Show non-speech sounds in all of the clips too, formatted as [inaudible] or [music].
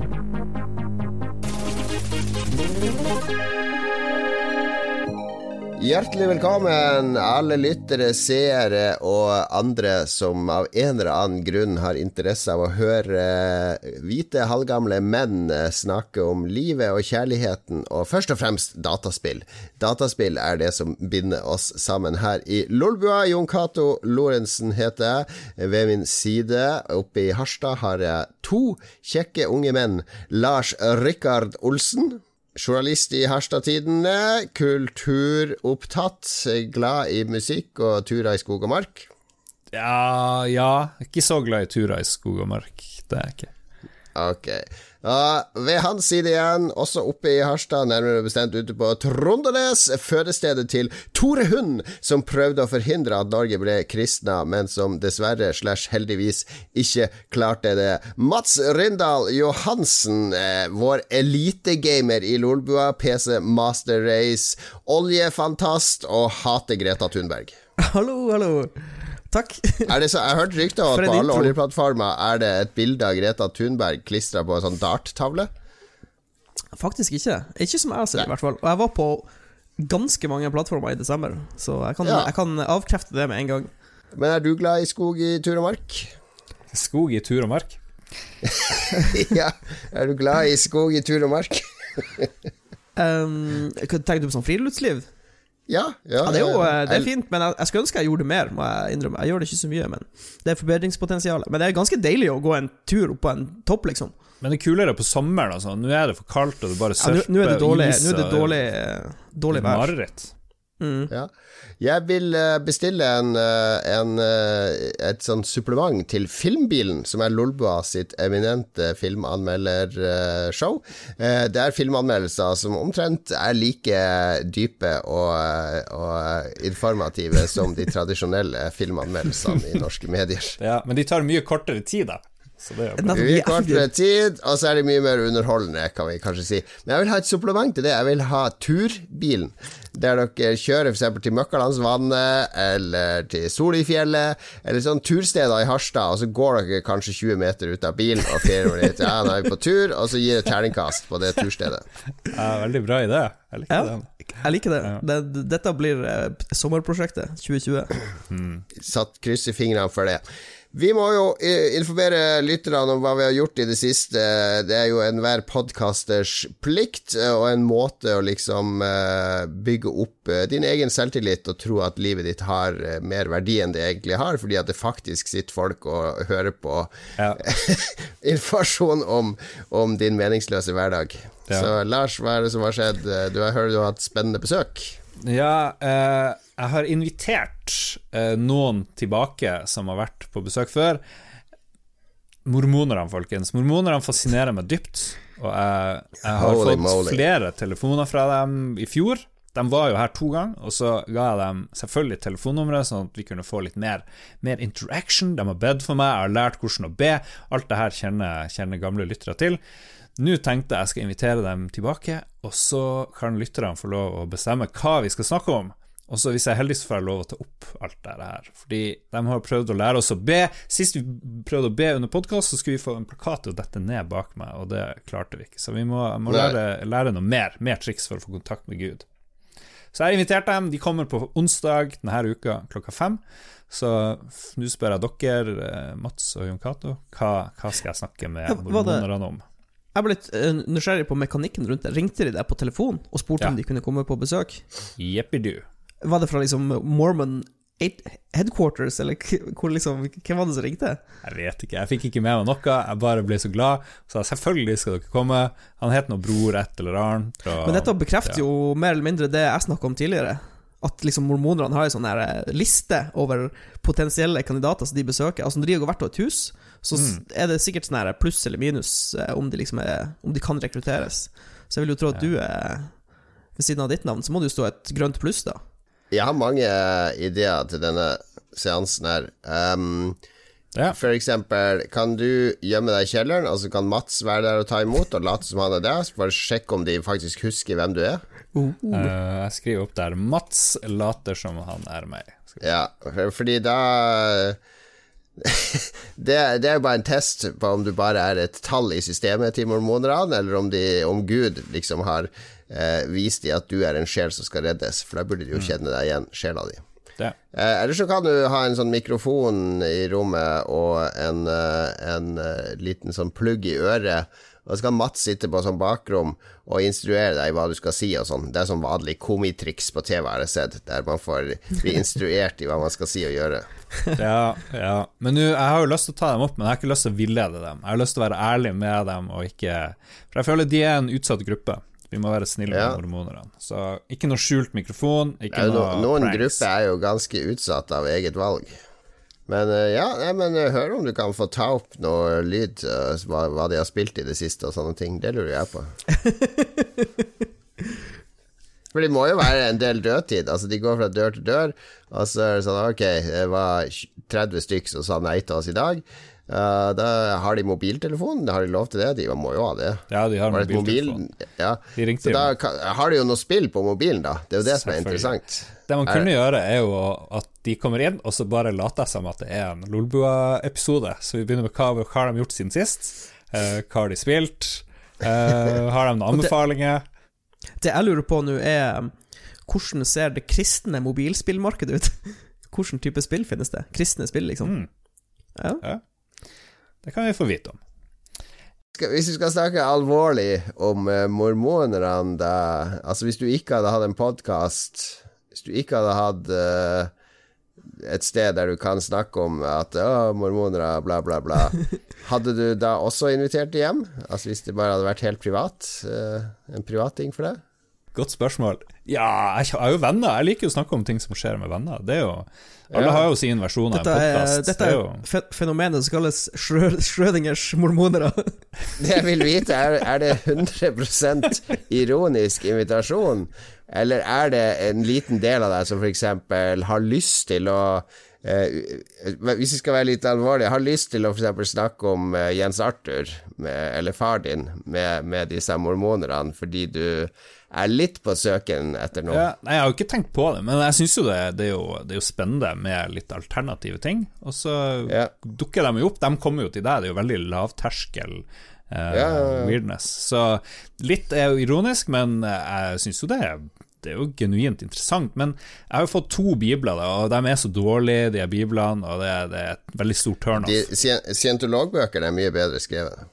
Thank you. Hjertelig velkommen, alle lyttere, seere og andre som av en eller annen grunn har interesse av å høre hvite, halvgamle menn snakke om livet og kjærligheten, og først og fremst dataspill. Dataspill er det som binder oss sammen her i Lolbua. Jon Cato Lorentzen heter jeg. Ved min side oppe i Harstad har jeg to kjekke unge menn. Lars Rikard Olsen. Journalist i Harstad-tidene, kulturopptatt, glad i musikk og turer i skog og mark. Ja, ja. Ikke så glad i turer i skog og mark. Det er jeg ikke. Ok. Uh, ved hans side igjen, også oppe i Harstad, nærmere bestemt ute på Trondenes, fødestedet til Tore Hund, som prøvde å forhindre at Norge ble kristna, men som dessverre slash heldigvis ikke klarte det. Mats Rindal Johansen, eh, vår elitegamer i Lolbua, PC Master Race, oljefantast og hater Greta Thunberg. Hallo, hallo. Takk. er det så, jeg har hørt rykter om at på alle oljeplattformer er det et bilde av Greta Thunberg klistra på en sånn darttavle. Faktisk ikke. Ikke som jeg ser, i hvert fall. Og jeg var på ganske mange plattformer i desember, så jeg kan, ja. jeg kan avkrefte det med en gang. Men er du glad i skog i tur og mark? Skog i tur og mark? [laughs] ja, er du glad i skog i tur og mark? um, tenker du på sånn friluftsliv? Ja, ja, ja, det er jo eh, det er fint, men jeg, jeg skulle ønske jeg gjorde det mer, må jeg innrømme. Jeg gjør det ikke så mye, men det er forbedringspotensial. Men det er ganske deilig å gå en tur opp på en topp, liksom. Men det er kulere på sommeren, altså. Nå er det for kaldt, og du bare surfer ja, nå, er det dårlig, nå er det dårlig, dårlig vær. Mareritt. Mm. Ja. Jeg vil eh, bestille en, eh, en, eh, et sånt supplement til Filmbilen, som er Lolbua sitt eminente filmanmeldershow. Det er filmanmeldelser som omtrent er like dype og, og informative som de [laughs] tradisjonelle filmanmeldelsene i norske medier. Ja, Men de tar mye kortere tid, da. Så det er tid, og så er det mye mer underholdende, kan vi kanskje si. Men jeg vil ha et supplement til det. Jeg vil ha turbilen. Der dere kjører f.eks. til Møkkalandsvannet, eller til Solifjellet, eller sånn tursteder i Harstad, og så går dere kanskje 20 meter ut av bilen og fjerner litt. Ja, nå er vi på tur, og så gir det terningkast på det turstedet. Ja, veldig bra idé. Jeg liker ja, den. Jeg liker det. Ja. det dette blir eh, sommerprosjektet 2020. Mm. Satt kryss i fingrene for det. Vi må jo eh, informere lytterne om hva vi har gjort i det siste. Det er jo enhver podkasters plikt, eh, og en måte å liksom eh, bygge opp din egen selvtillit og tro at livet ditt har mer verdi enn det egentlig har, fordi at det faktisk sitter folk og hører på ja. [laughs] informasjon om, om, din meningsløse hverdag. Ja. Så Lars, hva er det som har skjedd? Du har hørt du har hatt spennende besøk. Ja, eh, jeg har invitert eh, noen tilbake som har vært på besøk før. Mormonerne, folkens. Mormonerne fascinerer meg dypt. Og jeg, jeg har Holy fått moly. flere telefoner fra dem i fjor. De var jo her to ganger, og så ga jeg dem selvfølgelig telefonnummeret, sånn at vi kunne få litt mer, mer, interaction. De har bedt for meg, jeg har lært hvordan å be. Alt det her kjenner, kjenner gamle lyttere til. Nå tenkte jeg skal invitere dem tilbake, og så kan lytterne få lov å bestemme hva vi skal snakke om. Og så hvis jeg er heldig, så får jeg lov å ta opp alt det her. Fordi de har prøvd å lære oss å be. Sist vi prøvde å be under podkast, så skulle vi få en plakat å dette ned bak meg, og det klarte vi ikke. Så vi må, må lære, lære, noe mer. Mer triks for å få kontakt med Gud. Så jeg har invitert dem. De kommer på onsdag denne uka klokka fem. Så nå spør jeg dere, eh, Mats og Jon Cato, hva, hva, skal jeg snakke med mormonerne om? Jeg ble litt uh, nysgjerrig på mekanikken rundt det. Ringte de deg på telefon og spurte ja. om de kunne komme på besøk? Jeppidu. Var det fra liksom Mormon headquarters, eller hvor liksom, hvem var det som ringte? Jeg vet ikke, jeg fikk ikke med meg noe. Jeg bare ble så glad. Så selvfølgelig skal dere komme. Han het noe Bror et eller annet. Og, Men dette bekrefter ja. jo mer eller mindre det jeg snakka om tidligere. At liksom mormonerne har en sånn eh, liste over potensielle kandidater som de besøker. Altså Når de har vært og et hus, så mm. er det sikkert sånn pluss eller minus eh, om de, liksom er, om de kan rekrutteres. Så jeg vil jo tro at du er Ved siden av ditt navn, så må det jo stå et grønt pluss, da. Jeg har mange ideer til denne seansen her. Um, ja. For eksempel, kan du gjemme deg i kjelleren, og så kan Mats være der og ta imot og late som han er der, Bare sjekke om de faktisk husker hvem du er? Uh, jeg skriver opp der 'Mats later som han er meg'. Ja, for, fordi da [laughs] det, det er jo bare en test på om du bare er et tall i systemet til mormonerne, eller om, de, om Gud liksom har eh, vis dem at du er en sjel som skal reddes, for da burde de jo kjenne deg igjen, sjela di. Eh, eller så kan du ha en sånn mikrofon i rommet og en, eh, en eh, liten sånn plugg i øret. Og så kan Mats sitte på sånn bakrom og instruere deg i hva du skal si og sånn. Det er sånn vanlig komitriks på TV, har jeg sett, der man får bli instruert i hva man skal si og gjøre. [laughs] Ja, ja. Men nu, jeg har jo lyst til å ta dem opp, men jeg har ikke lyst til å villede dem. Jeg har lyst til å være ærlig med dem, og ikke For jeg føler de er en utsatt gruppe. Vi må være snille Ja. med hormonerne. Så ikke noe skjult mikrofon, ikke ja, no, noe noen pranks. grupper er jo ganske utsatt av eget valg. Men eh, ja, nei, men eh, hør om du kan få ta opp noe lyd, eh, hva, hva de har spilt i det siste og sånne ting. Det lurer jeg på. [laughs] For det må jo være en del dødtid. Altså, de går fra dør til dør, og så er det sånn Ok, det var 30 stykk som sa nei til oss i dag. Eh, da har de mobiltelefon. Har de lov til det? De må jo ha det. Ja, de har Var det mobil? Ja. De ringte Så da kan, har de jo noe spill på mobilen, da. Det er jo det som er interessant. Det man kunne gjøre, er jo at de kommer inn, og så bare later som at det er en Lolbua-episode. Så vi begynner med hva, hva har de gjort siden sist? Uh, hva har de spilt? Uh, har de noen anbefalinger? Det jeg lurer på nå, er um, hvordan ser det kristne mobilspillmarkedet ut? [laughs] Hvilken type spill finnes det? Kristne spill, liksom. Mm. Ja. Det kan vi få vite om. Hvis vi skal snakke alvorlig om uh, mormonerne, da Altså, hvis du ikke hadde hatt en podkast Hvis du ikke hadde hatt uh, et sted der du kan snakke om at å, mormonere, bla, bla, bla [laughs] Hadde du da også invitert dem hjem? Altså hvis det bare hadde vært helt privat? Uh, en privat ting for deg? Godt spørsmål. Ja, jeg har jo venner. Jeg liker jo å snakke om ting som skjer med venner. Det er jo Alle Ja. har jo sin versjon av en Dette er, det dette er fe fenomenet som kalles Schrø- Schrødingers mormonere. [laughs] Det jeg vil vite, er, er det 100% ironisk invitasjon, eller er det en liten del av deg som f.eks. har lyst til å eh, Hvis vi skal være litt alvorlige, har lyst til å for snakke om eh, Jens Arthur, med, eller far din, med, med disse mormonerne, fordi du er litt på søken etter noe. Ja, nei, jeg har jo ikke tenkt på det, men jeg syns jo det, det, er jo det er jo spennende med litt alternative ting. Og så Ja. dukker de jo opp. De kommer jo til deg, det er jo veldig lavterskel eh, Ja, ja, ja. weirdness. Så litt er jo ironisk, men jeg syns jo det er det er jo genuint interessant, men jeg har jo fått to bibler, da, og de er så dårlige, de er biblene, og det, det er et veldig stort turnoff. Scientologbøker er mye bedre skrevet.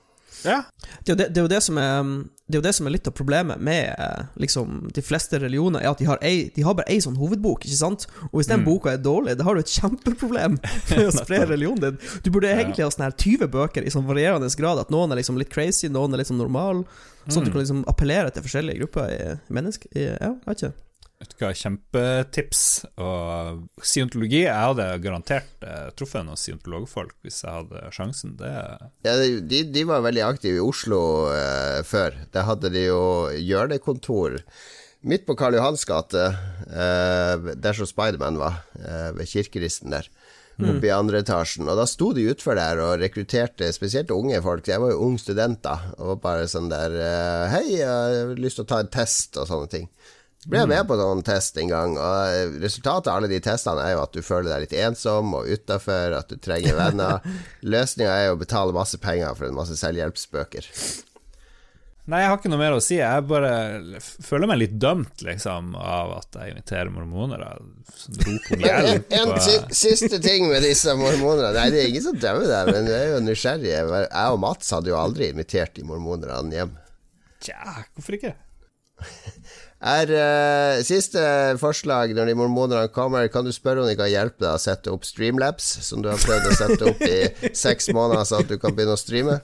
Ja, Det er, jo det, det, er jo det, som er, um, det er jo det som er litt av problemet med eh, liksom, de fleste religioner, er at de har, ei, de har bare ei sånn hovedbok, ikke sant? Og hvis den boka er dårlig, da har du et kjempeproblem [laughs] med å spre religionen din. Du burde egentlig ha sånne her 20 bøker i sånn varierende grad, at noen er liksom litt crazy, noen er litt sånn normal, sånn at du kan liksom appellere til forskjellige grupper i mennesker. Ja, vet ikke. Vet du hva, kjempetips. Og scientologi Jeg hadde garantert eh, truffet noen scientologfolk hvis jeg hadde sjansen. Det Ja, de, de var veldig aktive i Oslo eh, før. Der hadde de jo hjørnekontor midt på Karl Johans gate, eh, der som Spiderman var, eh, ved kirkeristen der. Oppe i andre etasjen. Og da sto de utfor der og rekrutterte spesielt unge folk. Jeg var jo ung student da, og var bare sånn der eh, Hei, jeg har lyst til å ta en test, og sånne ting. Så ble jeg med på noen test en gang, og resultatet av alle de testene er jo at du føler deg litt ensom og utafor, at du trenger venner. [laughs] Løsninga er jo å betale masse penger for en masse selvhjelpsbøker. Nei, jeg har ikke noe mer å si. Jeg bare føler meg litt dømt, liksom, av at jeg inviterer mormoner. Som [laughs] roper om Men en, hjelp. en siste ting med disse mormonerne. Nei, det er ingen som dømmer deg, men du er jo nysgjerrig. Jeg og Mats hadde jo aldri invitert de mormonerne hjem. Tja, hvorfor ikke? [laughs] Er uh, Siste forslag når de mormonerne kommer, kan du spørre om de kan hjelpe deg å sette opp Streamlabs, som du har prøvd å sette opp i seks måneder, så at du kan begynne å streame?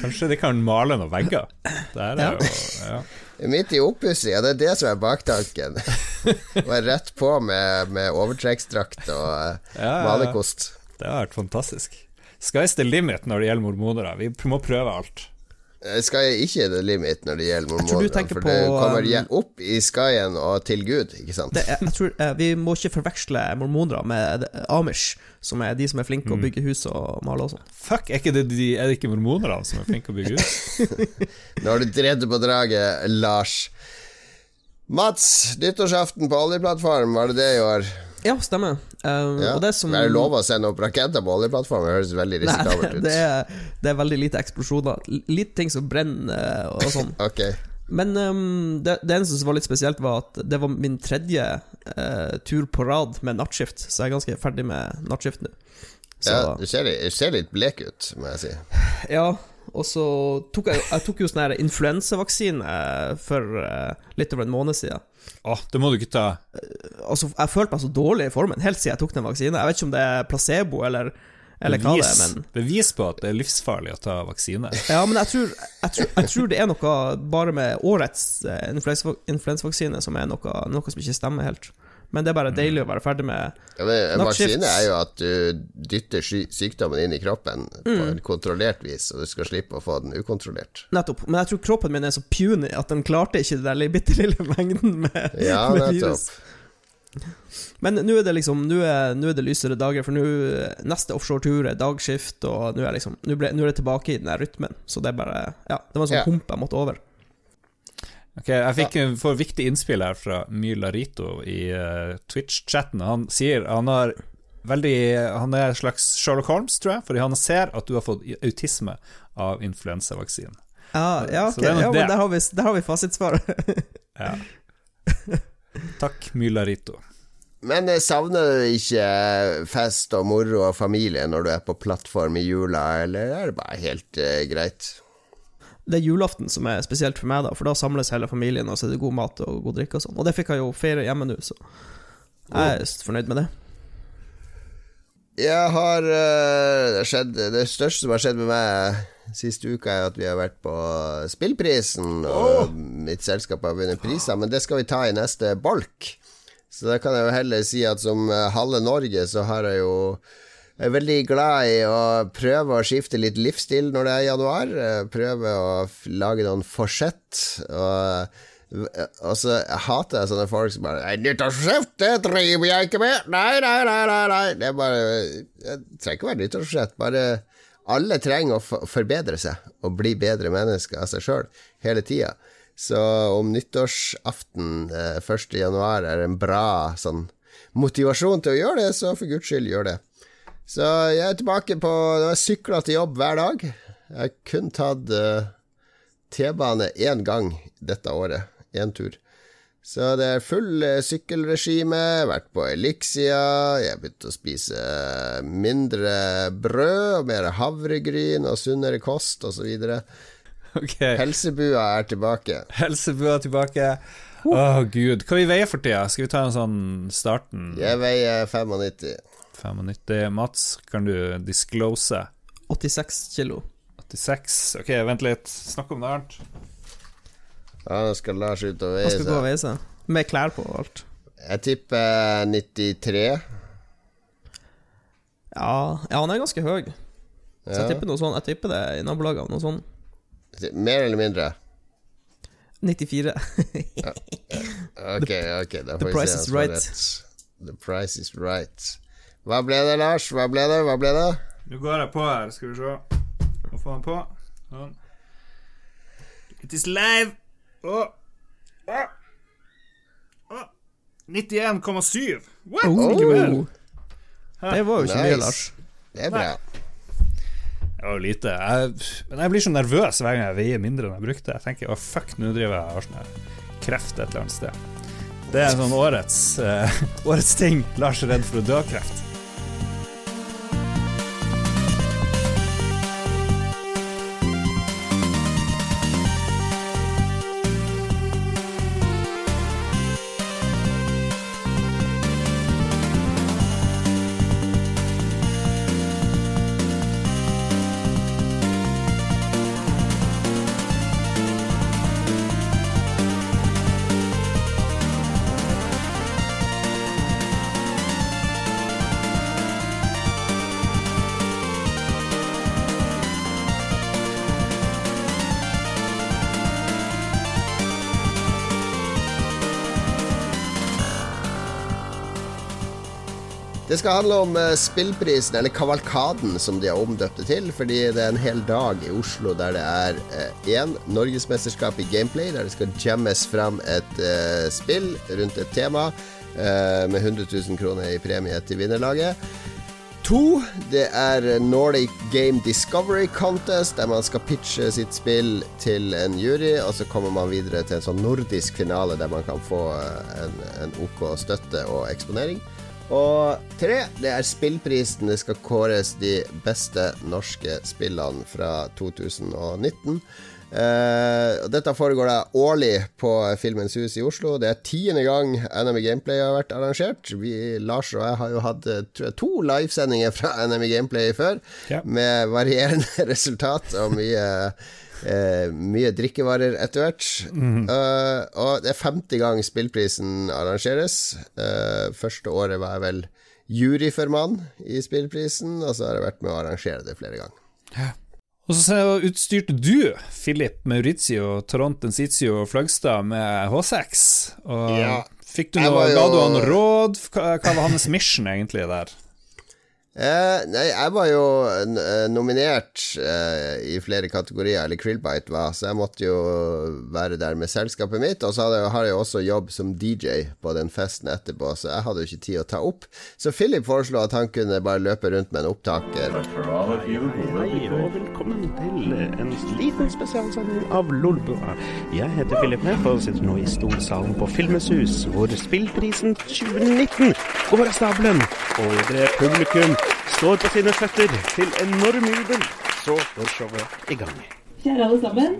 Kanskje de kan male noen vegger? Det er Ja. jo ja. Midt i oppussinga, det er det som er baktanken. [laughs] Være rett på med, med overtrekksdrakt og uh, Ja, malerkost. Det har vært fantastisk. Sky's the limit når det gjelder mormonere. Vi må prøve alt. Eh, Skal jeg ikke the limit når det gjelder mormoner? for på, det kommer um, opp i skyen og til Gud, ikke sant? Det jeg, jeg tror, eh, vi må ikke forveksle mormonere med Amish, som er de som er flinke å bygge hus og male og sånn. Fuck, er, ikke det de, er det ikke mormonerne som er flinke å bygge hus? [laughs] Nå har du drevet på draget, Lars. Mats, nyttårsaften på oljeplattform, var det det i år? Ja, stemmer. Um, Ja. Det som Er det lov å sende opp raketter på oljeplattformen? Det høres veldig risikabelt ut. det er, det er veldig lite eksplosjoner. Litt ting som brenner eh, og sånn. [laughs] okay. Men um, det, det eneste som var litt spesielt, var at det var min tredje uh, tur på rad med nattskift, så jeg er ganske ferdig med nattskift nå. Så Ja, du ser, du ser litt blek ut, må jeg si. ja. Og så tok jeg, jeg tok jo sånn her influensavaksine for eh, litt over en måned siden. Åh, det må du ikke ta. Altså, jeg følte meg så dårlig i formen helt siden jeg tok den vaksinen. Jeg vet ikke om det er placebo eller, det er, Bevis, men bevis på at det er livsfarlig å ta vaksine. Ja, men jeg tror, jeg, tror, jeg tror det er noe bare med årets Influensevaksine influensavaksine som er noe, noe som ikke stemmer helt. Men det er bare deilig å være ferdig med Ja, en vaksine er jo at du dytter sykdommen inn i kroppen på Mm. en kontrollert vis, og du skal slippe å få den ukontrollert. Nettopp. Men jeg tror kroppen min er så puny at den klarte ikke den bitte lille mengden med, Ja, [laughs] med virus. Men nå er det liksom Nå er, er det lysere dager, for nå neste offshore-tur er dagskift, og nå er, liksom, nå ble, nå er det tilbake i den der rytmen. Så det er bare Ja, det var en sånn Ja. hump jeg måtte over. Ok, Jeg fikk får viktig innspill her fra Mylarito i uh, Twitch-chatten. Han sier han har veldig Han er en slags Sherlock Holmes, tror jeg, fordi han ser at du har fått autisme av influensavaksinen. Ja, ja, Så ok. ja men der har vi, der har vi fasitsvaret. [laughs] Ja. Takk, Mylarito. Men eh, savner du ikke fest og moro og familie når du er på plattform i jula, eller er det bare helt uh, greit? Det er julaften som er spesielt for meg, da, for da samles hele familien, og så er det god mat og god drikke og sånn. Og det fikk jeg jo feire hjemme nå, så jeg er fornøyd med det. Jeg har eh, det, skjedd, det største som har skjedd med meg siste uka, er at vi har vært på Spillprisen, og mitt selskap har vunnet priser, men det skal vi ta i neste bolk. Så da kan jeg jo heller si at som eh, halve Norge, så har jeg jo er veldig glad i å prøve å skifte litt livsstil når det er januar. eh, Prøve å lage noen forsett. Og, og så hater jeg sånne folk som bare «Nei, 'Nyttårsforsett, det driver jeg ikke med!' Nei, nei, nei, nei, nei. Det er bare Det trenger ikke være nyttårsforsett. Bare alle trenger å forbedre seg og bli bedre mennesker av seg sjøl hele tida. Så om nyttårsaften eh, 1. januar er en bra sånn motivasjon til å gjøre det, så for guds skyld, gjør det. Så jeg er tilbake på Jeg sykla til jobb hver dag. Jeg har kun tatt uh, T-bane én gang dette året. Én tur. Så det er full eh, sykkelregime. Vært på Elixia. Jeg har begynt å spise eh, mindre brød og mer havregryn og sunnere kost osv. Okay. Helsebua er tilbake. helsebua er tilbake. Å, gud. Hva vi veier for tida? Skal vi ta en sånn starten? Jeg veier 95. 95. Mats, kan du disclose? 86 kilo. 86. Ok, vent litt. Snakk om noe annet. Ja, nå skal Lars ut og Han skal gå og seg. veie seg. Med klær på og alt. Jeg tipper 93. Ja, ja han er ganske høy. Så jeg tipper noe sånn Jeg tipper det i nabolaget. Noe sånn Mer eller mindre? 94. Ok, [laughs] ok, da får the vi price se is han som right. The price is right. Hva ble det, Lars? Hva ble det? Hva ble det? Nå går jeg på her, skal vi se. Må få den på. Sånn. It is live. Å. Å. 91,7. What? Ikke mer. Oh, det var jo ikke mye, Lars. Det er bra. Det var jo lite. Jeg, men jeg blir så nervøs hver gang jeg veier mindre enn jeg brukte. Jeg tenker å fuck, nå driver jeg og har sånn kreft et eller annet sted. Det er sånn årets, uh, [laughs] årets ting. Lars er redd for å dø av kreft. Det skal handle om eh, spillprisen, eller Kavalkaden som de har omdøpt det til, fordi det er en hel dag i Oslo der det er én norgesmesterskap i gameplay, der det skal jammes fram et eh, spill rundt et tema. eh, med 100 000 kroner i premie til vinnerlaget. To, det er Nordic Game Discovery Contest, der man skal pitche sitt spill til en jury, og så kommer man videre til en sånn nordisk finale der man kan få eh, en, en OK støtte og eksponering. Og tre, det er spillprisen. Det skal kåres de beste norske spillene fra 2019. Uh, dette foregår da årlig på Filmens Hus i Oslo. Det er tiende gang NME Gameplay har vært arrangert. Vi, Lars og jeg har jo hatt jeg, to livesendinger fra NME Gameplay før, ja. med varierende [laughs] resultat og mye uh, mye drikkevarer etter hvert. Mm. Uh, og det er 50 gang spillprisen arrangeres. første året var jeg vel juryformann i spillprisen, og så har jeg vært med å arrangere det flere ganger. Ja. Og så utstyrte du Philip Maurizio, Toronto Enzizio og Flagstad med H6. Og ja, fikk du noe, jo... ga du han råd? Hva var hans mission egentlig der? Eh, nei, jeg var jo eh, nominert eh, i flere kategorier, eller Krillbite var, så jeg måtte jo være der med selskapet mitt. Og så jeg, har jeg jo også jobb som DJ på den festen etterpå, så jeg hadde jo ikke tid å ta opp. Så Philip foreslo at han kunne bare løpe rundt med en opptaker. Hei, og velkommen til en liten spesialsending av Lolbua. Jeg heter Philip Neff og sitter nå i Storsalen på Filmeshus, hvor spillprisen 2019 går av stabelen. Og det publikum står på sine føtter til enorm jubel. Så går showet i gang. Kjære alle sammen.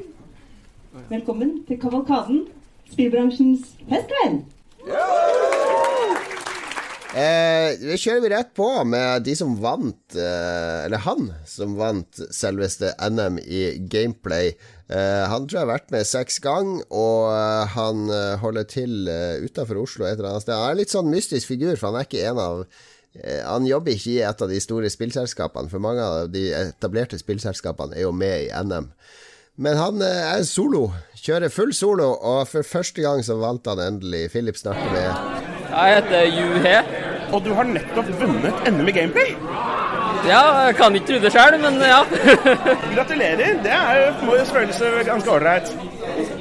Velkommen til Kavalkaden, spillbransjens festkveld. Eh, det kjører vi rett på med de som vant, eh, eller han som vant selveste NM i gameplay. Eh, han tror jeg har vært med seks ganger, og eh, han eh, holder til eh, utafor Oslo et eller annet sted. Han er en litt sånn mystisk figur, for han er ikke en av han jobber ikke i et av de store spillselskapene, for mange av de etablerte spillselskapene er jo med i NM. Men han eh, er solo, kjører full solo, og for første gang så vant han endelig. Philip snakker med Jeg heter Juhe. Og du har nettopp vunnet NM i gameplay? Ja, jeg kan ikke tro det sjøl, men ja. [laughs] Gratulerer. Det er, jo jo følelse ganske ålreit.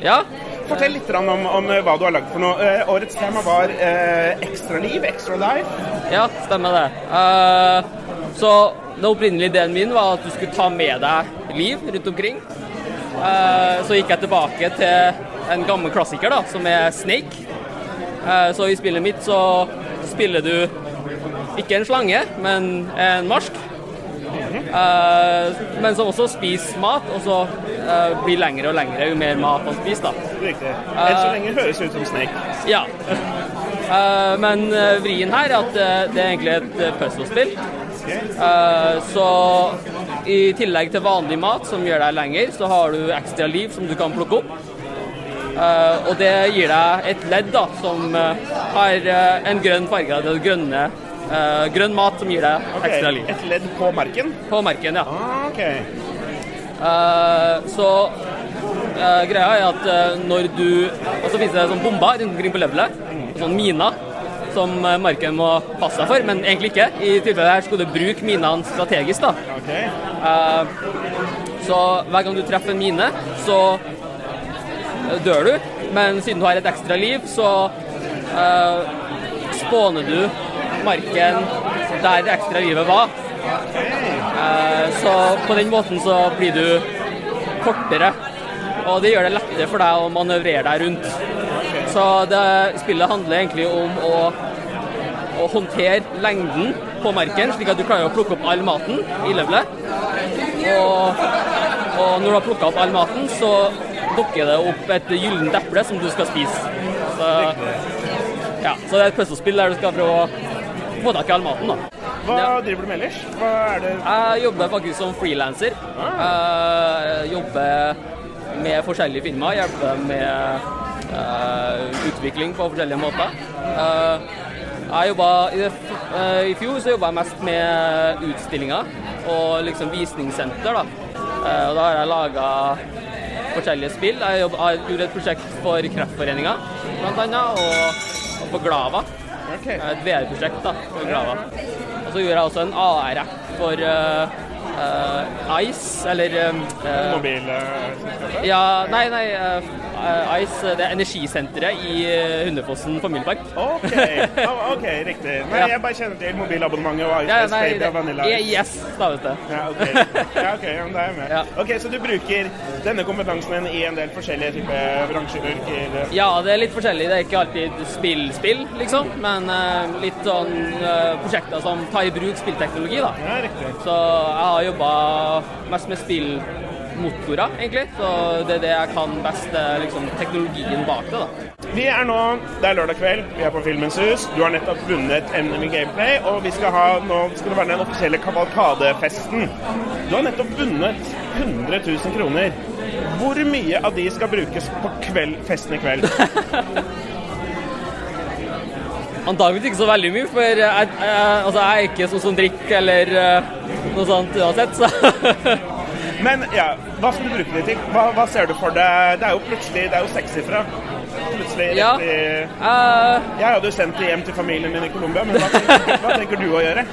Ja, Fortell litt om, om, hva du har lagd for noe. Uh, årets tema var uh, ekstraliv, liv, Extra life. Ja, stemmer det. Uh, så den opprinnelige ideen min var at du skulle ta med deg liv rundt omkring. så gikk jeg tilbake til en gammel klassiker, da, som er Snake. så i spillet mitt så spiller du ikke en slange, men en marsk. Uh, men som også spiser mat, og så uh, blir lengre og lengre jo mer mat man spiser. da. Riktig. Enn så lenge høres ut som snek. Ja. Uh, men vrien her er at det er egentlig et puzzlespill. så i tillegg til vanlig mat, som gjør deg lenger, så har du ekstra liv som du kan plukke opp. og det gir deg et ledd da, som har en grønn farge. Det grønne Uh, grønn mat som gir deg okay. ekstra liv. Et ledd på merken? På merken, ja. Ah, okay. uh, så uh, greia er at når du Og så finnes det sånn bomber rundt omkring på levelet. Sånn miner som marken må passe seg for, men egentlig ikke. I tilfellet her skulle du bruke minene strategisk. da. Okay. så hver gang du treffer en mine, så dør du. Men siden du har et ekstra liv, så spåner du marken der det ekstra livet var. Eh, så på den måten så blir du kortere, og det gjør det lettere for deg å manøvrere deg rundt. Så det, spillet handler egentlig om å, å håndtere lengden på marken, slik at du klarer å plukke opp all maten i levelet. Og, og når du har plukka opp all maten, så dukker det opp et gyllent eple som du skal spise. Så, ja, så det er et puslespill der du skal prøve å få tak i all maten. da. Hva ja. driver du med ellers? Hva er det? Jeg jobber faktisk som frilanser. Ah. Jeg jobber med forskjellige filmer. Hjelper med uh, utvikling på forskjellige måter. Uh, jeg jobbet, i, uh, I fjor så jobba jeg mest med utstillinger og liksom visningssenter. da. og da har jeg laga forskjellige spill. Jeg, jobbet, jeg gjorde et prosjekt for Kreftforeninga, bl.a., og, og for Glava. Okay. Et VR-prosjekt da, for Glava. Og så gjorde jeg også en AR-app for uh, uh, Ice, eller uh, Mobilselskapet? Ja, nei, nei. Uh, Ice, det er energisenteret i Hundefossen familiepark. OK, [laughs] oh, ok, riktig. Nei, Ja. jeg bare kjenner til mobilabonnementet og Ja, Ice nei, Baby og Vanilla Ice. Yes, staves det. Ja, ok. Ja, ok, ja, er jeg med. Ja. Ok, Så du bruker denne kompetansen din i en del forskjellige typer bransjer? Ja, det er litt forskjellig. Det er ikke alltid spill-spill, liksom. Men litt sånn prosjekter som tar i bruk spillteknologi, da. Ja, riktig. Så jeg har jobba mest med spillmotorer, egentlig. Så det er det jeg kan best, eh, liksom teknologien bak det, da. Vi er nå, Det er lørdag kveld, vi er på Filmens hus. Du har nettopp vunnet NM Gameplay, og vi skal ha, nå skal det være den offisielle kavalkadefesten. Du har nettopp vunnet 100 000 kroner. Hvor mye av de skal brukes på kveld, festen i kveld? Antakeligvis ikke så veldig mye, for jeg, jeg, altså, jeg er ikke sånn som drikker eller eh, noe sånt uansett, så [laughs] Men ja, hva skal du bruke det til? Hva, hva ser du for deg? Det er jo plutselig, det er jo sekssifra. Plutselig Ja. i Eh, Jeg hadde jo sendt det hjem til familien min i Colombia, men hva tenker, hva tenker du å gjøre?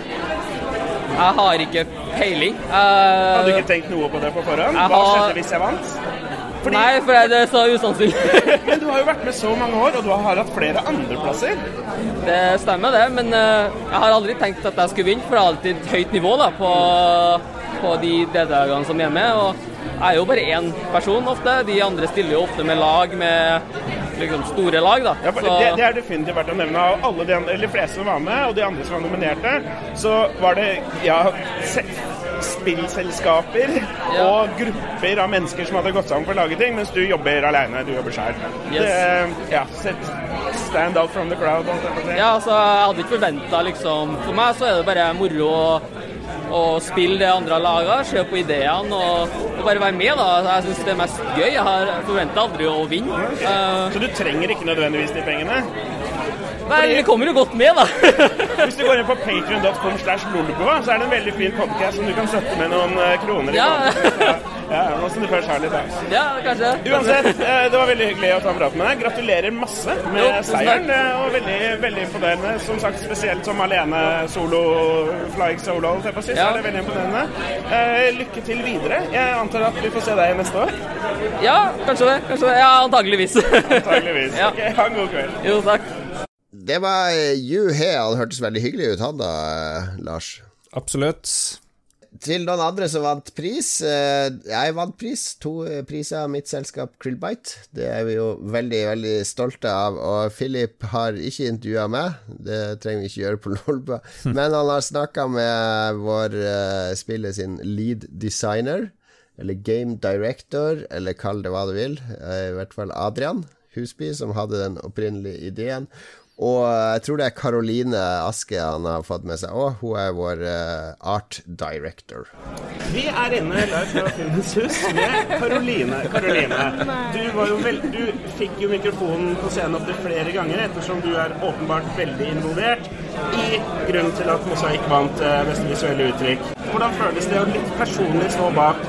jeg har ikke peiling. Uh, Hadde du ikke tenkt noe på det på forhånd? Hva har- skjedde hvis jeg vant? Fordi, Nei, for det er så usannsynlig. [laughs] Men du har jo vært med så mange år, og du har hatt flere andreplasser. Det stemmer det, men uh, jeg har aldri tenkt at jeg skulle vinne, for det er alltid et høyt nivå da, på, på de deltakerne som er med. Og jeg er jo bare én person ofte. De andre stiller jo ofte med lag med liksom store lag, da. Ja, det, det er definitivt verdt å nevne. Av alle de, de fleste som var med, og de andre som var nominerte, så var det ja, spillselskaper Ja. og grupper av mennesker som hadde gått sammen for å lage ting, mens du jobber alene. Du jobber sjøl. Yes. Ja, stand out from the crowd. Ja, altså, jeg hadde ikke forventa liksom For meg så er det bare moro å, å spille det andre laget, se på ideene og, og bare være med, da. Jeg syns det er mest gøy. Jeg har forventa aldri å vinne. Så du trenger ikke nødvendigvis de pengene. Men det kommer jo godt med, da. [laughs] Hvis du går inn på patrion.com så er det en veldig fin podcast som du kan støtte med noen eh, kroner i. Ja. Ja, nå som du først har litt, ja, kanskje. Uansett, eh, det var veldig hyggelig å ta en prat med deg. Gratulerer masse med Jo, seieren. Og veldig, veldig imponerende. Som sagt, spesielt som alene solo, flying solo, holdt jeg på å si, så er det veldig imponerende. Eh, lykke til videre. Jeg antar at vi får se deg neste år. Ja, kanskje det. Kanskje det. Ja, antageligvis. Antageligvis. [laughs] Ja. Ok, ha en god kveld. Jo, takk. Det var eh, Yu He. Han hørtes veldig hyggelig ut, han da, eh, Lars. Absolutt. Til noen andre som vant pris. eh, Jeg vant pris. To priser av mitt selskap Krillbite. Det er vi jo veldig, veldig stolte av. Og Philip har ikke intervjua meg. Det trenger vi ikke gjøre på [laughs] Lolba. Men han har snakka med vår spiller sin lead designer. Eller game director, eller kall det hva du vil. I hvert fall Adrian Husby, som hadde den opprinnelige ideen. Og jeg tror det er Karoline Aske han har fått med seg òg. Hun er vår uh, art director. Vi er inne live fra Filmens hus med Karoline. Karoline, du, du fikk jo mikrofonen på scenen opptil flere ganger, ettersom du er åpenbart veldig involvert i grunnen til at Mosaikk vant uh, Beste visuelle uttrykk. Hvordan føles det å litt personlig stå bak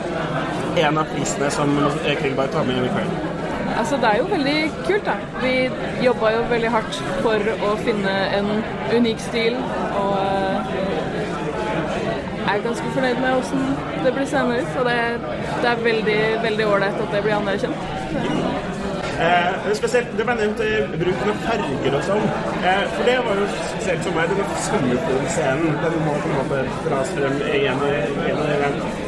en av prisene som eh, tar med med i kveld? Altså, det er jo veldig kult, da. Vi jobba jo veldig hardt for å finne en unik stil, og jeg er ganske fornøyd med åssen det blir seende ut. Og det, det er veldig, veldig ålreit at det blir anerkjent. Eh, spesielt, Det ble nevnt eh, bruken av farger og sånn. Eh, for det var jo spesielt for meg denne sommerfuglscenen. Den må på en måte dras frem igjen. og igjen.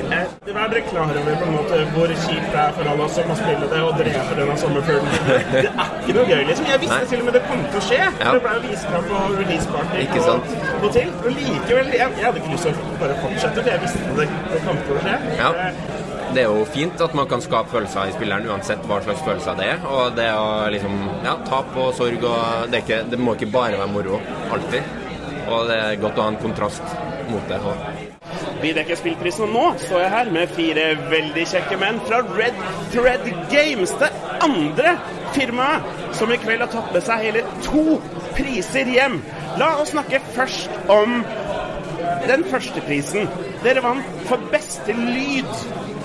Var dere klar over på en måte hvor kjipt det er for alle oss som må spille det og drepe denne sommerfuglen? Det er ikke noe gøy, liksom. Jeg visste Nei. til og med det kom til å skje. Ja. Det ble jo vist fram på release-party Ikke sant. på til. Og likevel, jeg, jeg hadde ikke lyst til å bare fortsette, for jeg visste det, det kom til å skje. Ja. Det er jo fint at man kan skape følelser i spilleren uansett hva slags følelser det er. Og det å liksom Ja, tap og sorg og det, ikke, det må ikke bare være moro. Alltid. Og det er godt å ha en kontrast mot det. Og Vi dekker spillprisen, og nå står jeg her med fire veldig kjekke menn fra Red Thread Games. Det andre firmaet som i kveld har tatt med seg hele to priser hjem. La oss snakke først om den første prisen. Dere vant for beste lyd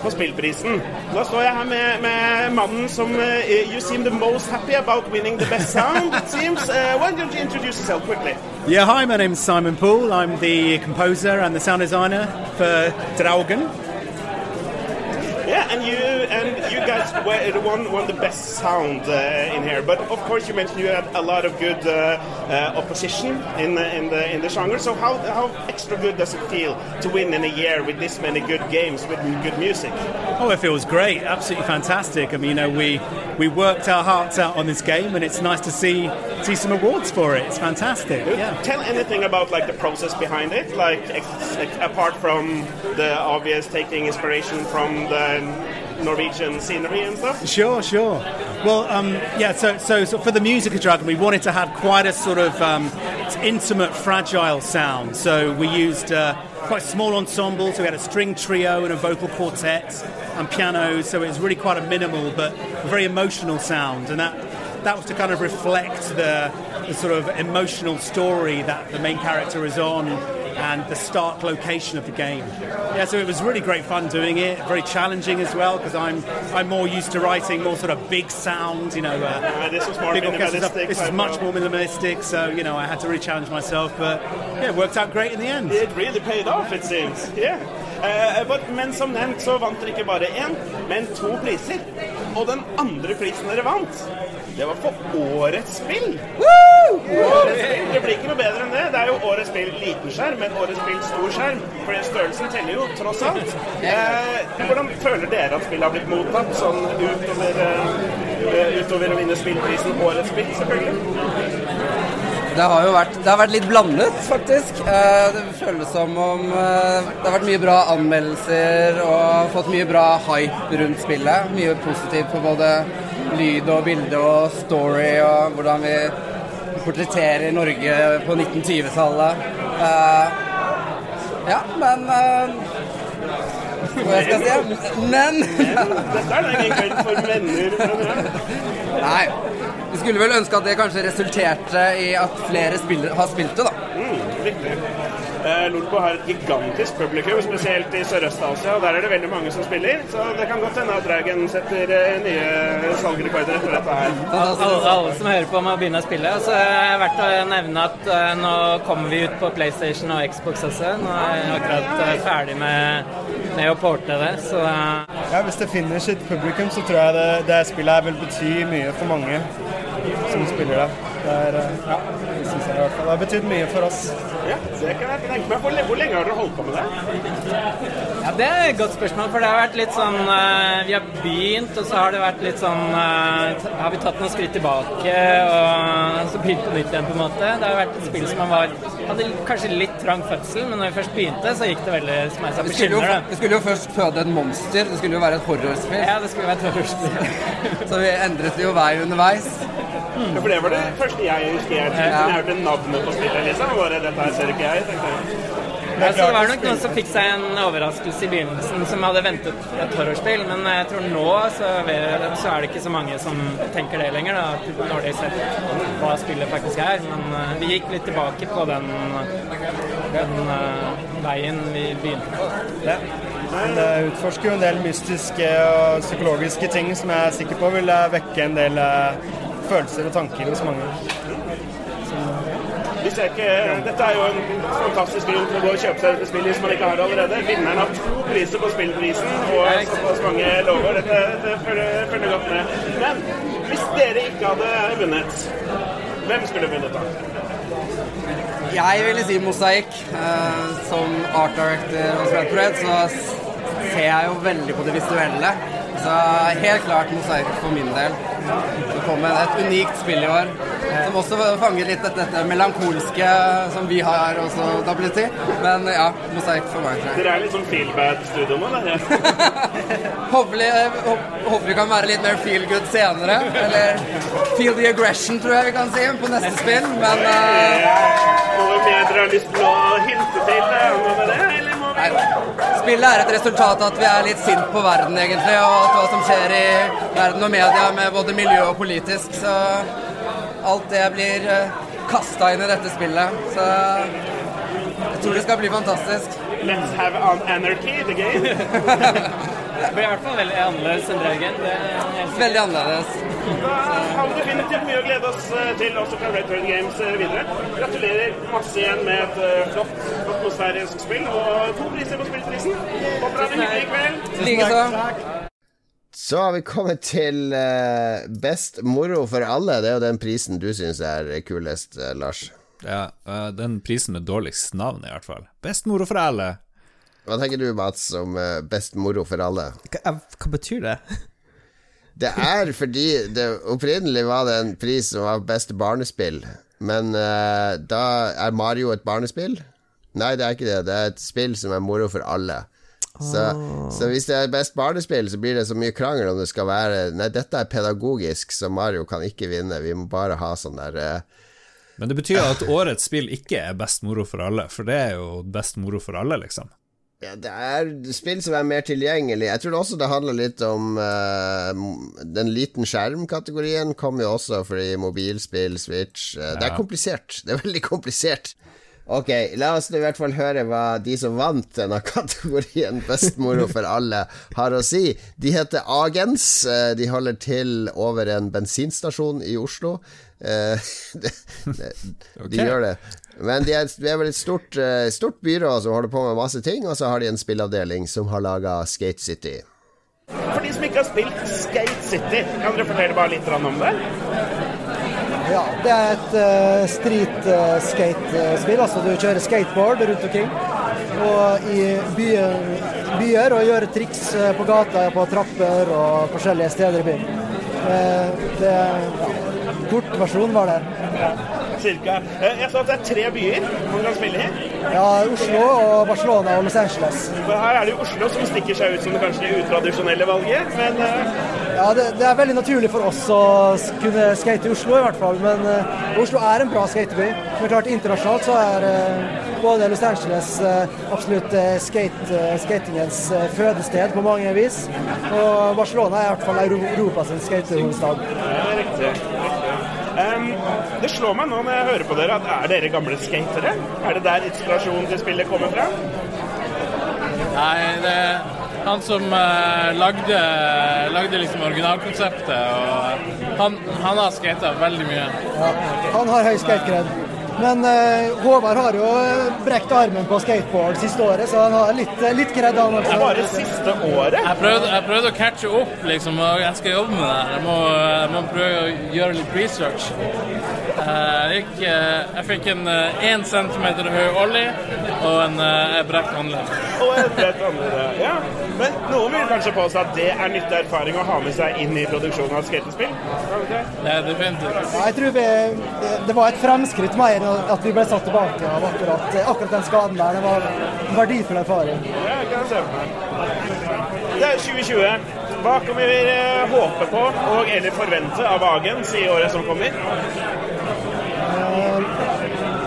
på spillprisen. Nå står jeg her med, med mannen som uh, You seem the most happy about winning the best sound, it seems. Uh, why don't you introduce yourself quickly? Yeah, hi, my name's Simon Poole. I'm the composer and the sound designer for Draugen. And you and you guys were won won the best sound uh, in here. But of course, you mentioned you had a lot of good uh, uh, opposition in the, in the in the genre. So how how extra good does it feel to win in a year with this many good games with good music? Oh, it feels great. Absolutely fantastic. I mean, you know, we we worked our hearts out on this game, and it's nice to see see some awards for it. It's fantastic. Yeah. Tell anything about like the process behind it, like, ex- like apart from the obvious taking inspiration from the Norwegian scenery and stuff. Sure, sure. Well, um, yeah. So, so, so for the music of Dragon, we wanted to have quite a sort of um, intimate, fragile sound. So we used uh, quite small ensembles. So we had a string trio and a vocal quartet and piano. So it was really quite a minimal but very emotional sound, and that that was to kind of reflect the, the sort of emotional story that the main character is on and the stark location of the game. Yeah, so it was really great fun doing it. Very challenging as well because I'm I'm more used to writing more sort of big sound, you know. Uh, Uh, this was more big orchestra minimalistic This is much more minimalistic, so you know I had to really challenge myself, but yeah, it worked out great in the end. It really paid off, it seems. Yeah. Eh, but, men som nevnt så vant dere ikke bare én, men to priser. Og den andre prisen dere vant, det var for årets spill. Årets spill. Det blir ikke noe bedre enn det. Det er jo årets spill liten skjerm, men årets spill stor skjerm. For størrelsen teller jo, tross alt. Eh, hvordan føler dere at spillet har blitt mottatt, sånn utover, uh, utover å vinne spillprisen Årets spill, selvfølgelig? Det har jo vært, har vært litt blandet, faktisk. Eh, Det føles som om eh, det har vært mye bra anmeldelser og fått mye bra hype rundt spillet. Mye positivt på både lyd og bilde og story og hvordan vi portretterer Norge på 1920-tallet. Eh, Ja, men Hva Hva jeg si? Men Dette er ingen kveld for venner. Nei. Vi skulle vel ønske at det kanskje resulterte i at flere spillere har spilt det, da. Mm, riktig. Eh, Lolbo har et gigantisk publikum, spesielt i Sørøst-Asia. og Der er det veldig mange som spiller, så det kan godt hende at Dragon setter eh, nye salgrekorder etter dette her. Alle, alle som hører på, må begynne å spille. Så er det verdt å nevne at eh, nå kommer vi ut på PlayStation og Xbox også. Nå er jeg akkurat ferdig med, med å porte det, så Ja, Hvis det finner sitt publikum, så tror jeg det, det spillet her vil bety mye for mange som spiller det. Det, er, ja, det synes jeg i hvert fall. Det har betydd mye for oss. Ja, det kan jeg tenke meg. Hvor, hvor lenge har dere holdt på med det? Ja, Det er et godt spørsmål, for det har vært litt sånn eh, Vi har begynt, og så har det vært litt sånn eh, Har vi tatt noen skritt tilbake og så begynt på nytt igjen, på en måte. Det har vært et spill som man var hadde kanskje litt trang fødsel, men når vi først begynte, så gikk det veldig som jeg sa, Vi skulle, jo, vi skulle jo først føde et monster. Det skulle jo være et horrorspill. Ja, det skulle være et horrorspill. [laughs] Så vi endret jo vei underveis. Ja, for det var det første jeg husker jeg, Ja. jeg hørte navnet på spillet, liksom. Bare, dette her ser ikke jeg, tenkte jeg. Ja, så det var nok noen som fikk seg en overraskelse i begynnelsen, som hadde ventet et horrorspill, men jeg tror nå så, er det ikke så mange som tenker det lenger, da, når de ser hva spillet faktisk er. Men eh, vi gikk litt tilbake på den, den uh, veien vi begynte på. Ja. Men det utforsker jo en del mystiske og psykologiske ting som jeg er sikker på vil eh, vekke en del eh, følelser og tanker hos mange. Hvis jeg ikke, dette er jo en fantastisk grunn til å gå og kjøpe seg dette spillet hvis man ikke har det allerede. Vinneren har to priser på spillprisen og såpass mange lover. Dette, dette følger, følger godt med. Men hvis dere ikke hadde vunnet, hvem skulle vunnet da? Jeg ville si mosaikk. Uh, som art director og Parade så ser jeg jo veldig på det visuelle. Så helt klart mosaikk for min del. Det kom et unikt spill i år. Som også fanger litt dette, dette melankolske som vi har også WT. Men ja, mosaikk for meg. Dere er litt sånn feelbad-studio nå, eller? [laughs] Håper, håper, vi kan være litt mer feel good senere. Eller feel the aggression, tror jeg vi kan si, på neste spill. Men uh... Noe mer dere har lyst til å hinte til eh, noe med det, eller vi Spillet er et resultat av at vi er litt sint på verden, egentlig, og at hva som skjer i verden og media med både miljø og politisk. Så alt det blir kasta inn i dette spillet. Så jeg tror det skal bli fantastisk. Let's have an anarchy, the game. [laughs] Det blir i hvert fall veldig annerledes enn Draugen. Det er Veldig annerledes. Da har vi definitivt mye å glede oss eh, til også fra Red Turn Games eh, videre. Gratulerer masse igjen med et eh, flott atmosfærisk spill og to priser på spillprisen. Håper dere har en hyggelig kveld. Likeså. Så har vi kommet til best moro for alle. Det er jo den prisen du syns er kulest, Lars. Ja, den prisen med dårligst navn, i hvert fall. Best moro for alle. Hva tenker du, Mats, om eh, best moro for alle? Hva, hva betyr det? [laughs] Det er fordi det opprinnelig var det en pris som var beste barnespill, men uh, da er Mario et barnespill? Nei, det er ikke det. Det er et spill som er moro for alle. Så, så hvis det er best barnespill, så blir det så mye krangel om det skal være Nei, dette er pedagogisk, så Mario kan ikke vinne. Vi må bare ha sånn der uh... Men det betyr at [laughs] årets spill ikke er best moro for alle, for det er jo best moro for alle, liksom. Ja, det er spill som er mer tilgjengelig. Jeg tror også det handler litt om uh, Den liten skjerm-kategorien kommer jo også fordi mobilspill, Switch uh, Det er komplisert. Det er veldig komplisert. Ok, la oss i hvert fall høre hva de som vant denne kategorien Best moro for alle, har å si. De heter Agens. eh, De holder til over en bensinstasjon i Oslo. Eh, [laughs] det, det, De gjør det. Men de er, de er vel et stort, eh, stort byrå som holder på med masse ting, og så har de en spillavdeling som har laga Skate City. For de som ikke har spilt Skate City, kan dere fortelle bare litt om det? Ja, det er et uh, street-skate-spill. altså du kjører skateboard rundt omkring. Og i byer, byer og gjør triks på gata, på trapper og forskjellige steder i byen. Det, ja, Kortversjonen var det. Cirka. Eh, Jeg sa at det er tre byer man kan spille i. Ja, Oslo og Barcelona og Los Angeles. For her er det jo Oslo som stikker seg ut som det kanskje utradisjonelle valget, men eh, Ja, det, det er veldig naturlig for oss å kunne skate i Oslo, i hvert fall. Men uh, Oslo er en bra skateby. Men klart internasjonalt så er uh, både Los Angeles uh, absolutt skate, skatingens fødested på mange vis. Og Barcelona er i hvert fall Europas Europas det er riktig. riktig. Em, det slår meg nå når jeg hører på dere, at er dere gamle skatere? Er det der inspirasjonen til spillet kommer fra? Nei, det er han som uh, lagde, lagde liksom originalkonseptet, og han, han har skata veldig mye. Ja, han har høy skatekred. Men eh, Håvard har jo brekt armen på skateboard siste året, så han har litt, litt kred, han også. Bare siste året? Jeg prøvde, jeg prøvde å catche opp, liksom, og jeg skal jobbe med det. her. Jeg må, jeg må prøve å gjøre litt research. Eh, Jeg, gikk, eh, jeg fikk en én centimeter høy ollie og en eh, brekt håndledd. Og en bredt andre, ja. Men noen vil kanskje påstå at det er nyttig erfaring å ha med seg inn i produksjonen av skatespill? Det er definitivt. Ja, jeg tror vi, det, det var et fremskritt mer enn at vi ble satt tilbake av akkurat, akkurat den skaden der. Det var en verdifull erfaring. Ja, det er 2020. Hva kan vi eh, håpe på og eller forvente av Agens i året som kommer? Eh,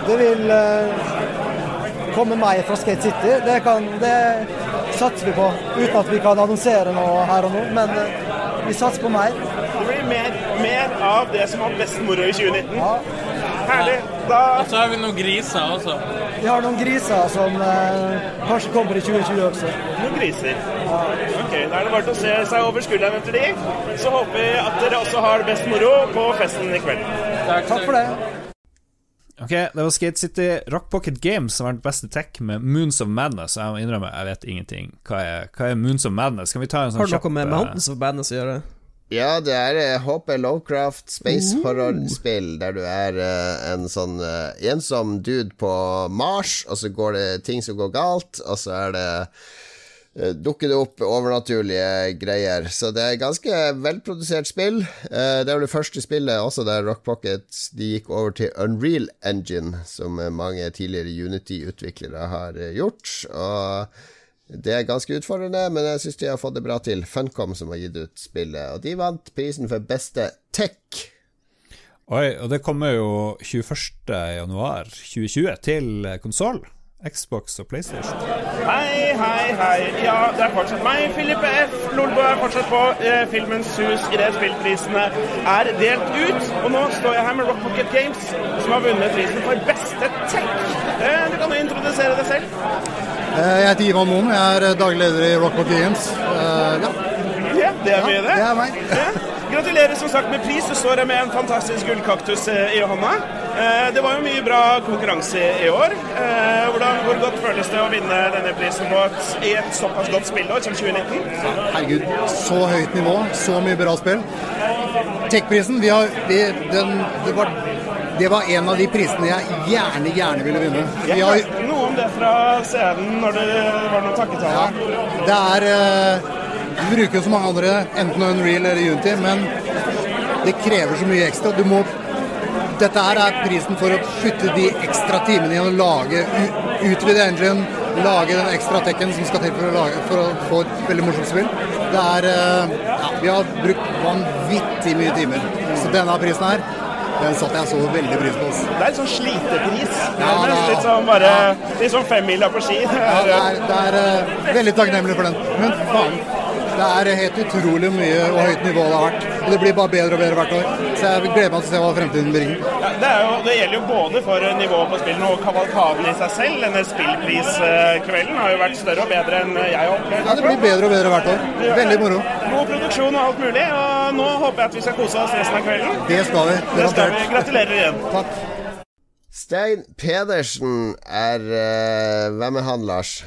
Det vil eh, komme mer fra Skate City. Det, kan, det satser vi på, uten at vi kan annonsere noe her og nå. Men eh, vi satser på mer. Det blir mer, mer av det som var best moro i 2019. Herlig. Da Og så har vi noen griser også. Vi har noen griser som eh, kanskje kommer i 2020 også. Noen griser. Ok, Da er det bare til å se seg over skulderen etter de. Så håper vi at dere også har det best moro på festen i kveld. Takk for det. Ok, det var Skate City Rock Pocket Games som var den beste tech med Moons of Madness. Jeg må innrømme, jeg vet ingenting. Hva er, hva er Moons of Madness? Kan vi ta en sånn Har det kjapp noe med eh, Mountains of Madness å gjøre? Ja, det er eh, HP Lovecraft space horror-spill, der du er uh, en sånn uh, ensom dude på Mars, og så går det ting som går galt, og så er det uh, dukker det opp overnaturlige greier. Så det er ganske velprodusert spill. Eh, Det er vel det første spillet også der Rock Pocket de gikk over til Unreal Engine, som eh, mange tidligere Unity-utviklere har eh, gjort. Og det er ganske utfordrende, men jeg syns de har fått det bra til. Funcom som har gitt ut spillet, og de vant prisen for beste tech. Oi, og det kommer jo 21. januar 2020 til konsoll. Xbox og PlayStation. Hei, hei, hei. Ja, det er fortsatt meg, Filippe F. Lolbo er fortsatt på. Eh, Filmens hus i det spillprisene er delt ut. Og nå står jeg her med Rock Pocket Games, som har vunnet prisen for beste tech. Eh, du kan jo introdusere deg selv. Eh, Jeg heter Ivan Moen, jeg er daglig leder i Rock Rock Games. Eh, Ja. Ja, det er mye, det. det er meg. Ja. Gratulerer som sagt med pris. Du står her med en fantastisk gullkaktus eh, i hånda. Eh, Det var jo mye bra konkurranse i år. Eh, Hvordan, hvor godt føles det å vinne denne prisen på et, i et såpass godt spillår som 2019? Herregud, så høyt nivå, så mye bra spill. Tech-prisen, vi har, vi, den, det, var, det var en av de prisene jeg gjerne, gjerne ville vinne. Vi har, det fra scenen når det var noen takketaler. det er eh, Vi bruker jo så mange andre, enten Unreal eller Unity, men det krever så mye ekstra. Du må dette her er prisen for å putte de ekstra timene i å lage, utvide engine, lage den ekstra tekken som skal til for å, lage, for å få et veldig morsomt spill. Det er eh, Ja, vi har brukt vanvittig mye timer. Så denne prisen her, den satte jeg så veldig pris på. også. Det er litt sånn slitepris. Ja, er- litt sånn bare Litt sånn femmila på ski. Ja, det er, det er uh, veldig takknemlig for den. Men faen, det er helt utrolig mye og høyt nivå det har vært. Og det blir bare bedre og bedre hvert år. Så jeg gleder meg til å se hva fremtiden bringer. Ja, det, er jo, det gjelder jo både for nivået på spillene og kavalkaden i seg selv. Denne spillpriskvelden har jo vært større og bedre enn jeg har opplevd. Ja, det blir bedre og bedre hvert år. Veldig moro. God produksjon og alt mulig. Og nå håper jeg at vi skal kose oss resten av kvelden. Det skal vi. Det skal vi. Gratulerer igjen. Takk. Stein Pedersen er eh, Hvem er han, Lars?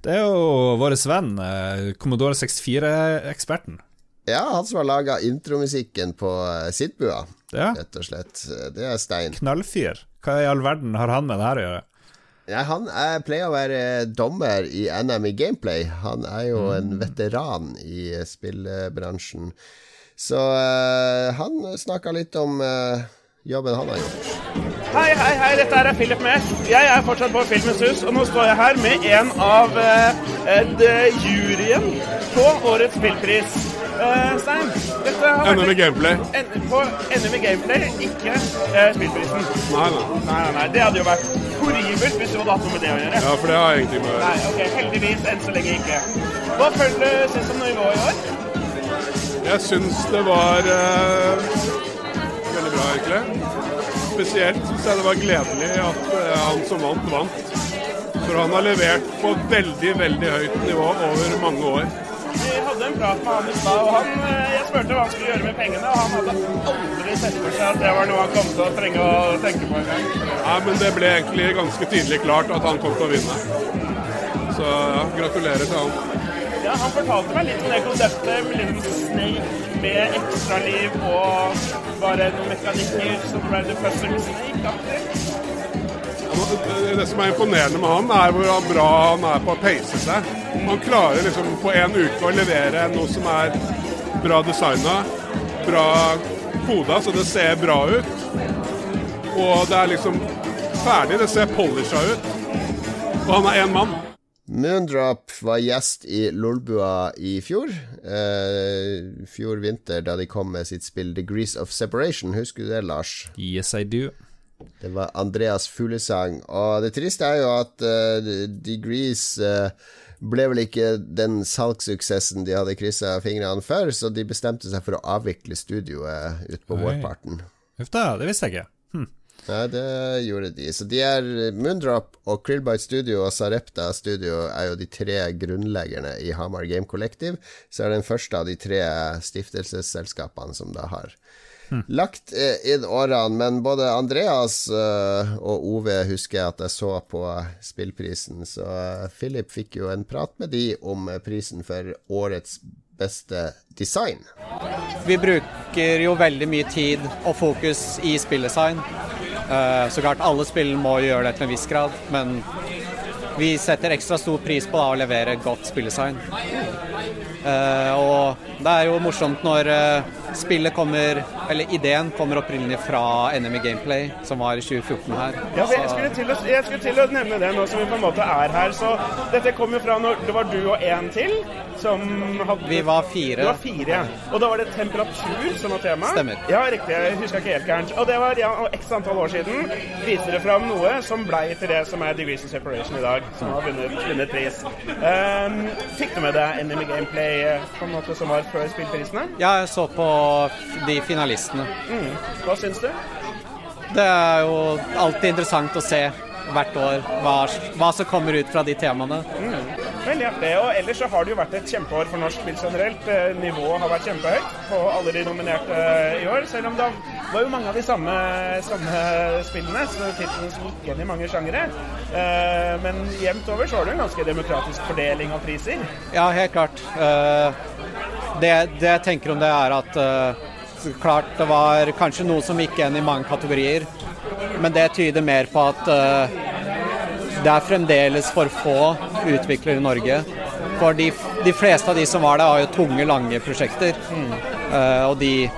Det er jo vår venn, eh, Commodore 64-eksperten. Ja, han som har laga intromusikken på eh, Sidbua, Ja. rett og slett. Det er Stein. Knallfyr. Hva i all verden har han med det her å gjøre? Ja, han er, pleier å være dommer i NM i Gameplay. Han er jo en veteran i eh, spillbransjen. Så uh, han snakka litt om eh, jobben han har gjort. Hei, hei, hei, dette er Philip Meth. Jeg er fortsatt på Filmens hus, og nå står jeg her med en av eh, eh, juryen på årets spillpris. Eh, Stein, dette har NM i Gameplay. En, på NM i Gameplay, ikke eh, spillprisen. Nei, nei. Nei, nei, nei, det hadde jo vært horribelt hvis du hadde hatt noe med det å gjøre. Ja, for det har jeg egentlig med å Nei, ok, heldigvis enn så lenge ikke. Hva føler du syns om nivået i år? Jeg syns det var eh, bra, egentlig. Spesielt syns jeg det var gledelig at eh, han som vant, vant. For han har levert på veldig, veldig høyt nivå over mange år. Vi hadde en prat med han i stad, og han, eh, jeg spurte hva han skulle gjøre med pengene, og han hadde aldri sett for seg at det var noe han kom til å trenge å tenke på engang. Nei, men det ble egentlig ganske tydelig klart at han kom til å vinne. Så ja, gratulerer til han. Ja, han fortalte meg litt om det konseptet med Snake med ekstraliv og bare noen mekanikker som ble The Puzzle Snake-aktig. Det- Det som er imponerende med han, er hvor bra han er på å pace seg. Han klarer liksom på en uke å levere noe som er bra designa, bra koda, så det ser bra ut. Og det er liksom ferdig. Det ser polisha ut. Og han er én mann. Moondrop var gjest i Lolbua i fjor. Eh, fjor vinter, da de kom med sitt spill Degrees of Separation. Husker du det, Lars? Yes, I do. Det var Andreas Fuglesang. Og det triste er jo at uh, Degrees uh, ble vel ikke den salgssuksessen de hadde kryssa fingrene for, så de bestemte seg for å avvikle studioet utpå vårparten. Uff da, det visste jeg ikke. Nei, det gjorde de. Så de er Moondrop og Krillbite Studio og Sarepta Studio er jo de tre grunnleggerne i Hamar Game Collective. Så er det den første av de tre stiftelsesselskapene som da har Hm. lagt eh, inn årene. Men både Andreas eh, og Ove husker jeg at jeg så på spillprisen, så Philip fikk jo en prat med de om prisen for årets beste design. Vi bruker jo veldig mye tid og fokus i spilldesign. Eh, Så klart alle spill må gjøre det til en viss grad, men vi setter ekstra stor pris på å levere godt spilldesign. Eh, Og det er jo morsomt når eh, spillet kommer, eller ideen kommer opprinnelig fra NME Gameplay, som var i 2014 her. Ja, jeg skulle, til å, jeg skulle til å nevne det nå som vi på en måte er her. Så dette kom jo fra når det var du og en til som hadde Vi var fire. Var fire, ja. Og da var det temperatur som var tema? Stemmer. Ja, riktig. Jeg huska ikke helt gærent. Og det var ja, og x antall år siden. Viser det fram noe som blei til det som er Degrees of Separation i dag, som har vunnet, vunnet pris. Um, fikk du med deg Enemy Gameplay eh, på en måte som var før spillprisene? Ja, jeg så på de finalistene. Mm. Hva syns du? Det er jo alltid interessant å se hvert år hva, hva som kommer ut fra de temaene. Mm. Veldig artig. Og ellers så har det jo vært et kjempeår for norsk spill generelt. Eh, Nivået har vært kjempehøyt på alle de nominerte eh, i år. Selv om det var jo mange av de samme, samme spillene, så titlene som gikk igjen i mange sjangere. Eh, men jevnt over så har du en ganske demokratisk fordeling av priser. Ja, helt klart. Det, det jeg tenker om det, er at klart det var kanskje noe som gikk igjen i mange kategorier, men det tyder mer på at eh, det er fremdeles for få utviklere i Norge. For de, de fleste av de som var der, har jo tunge, lange prosjekter. Eh, og de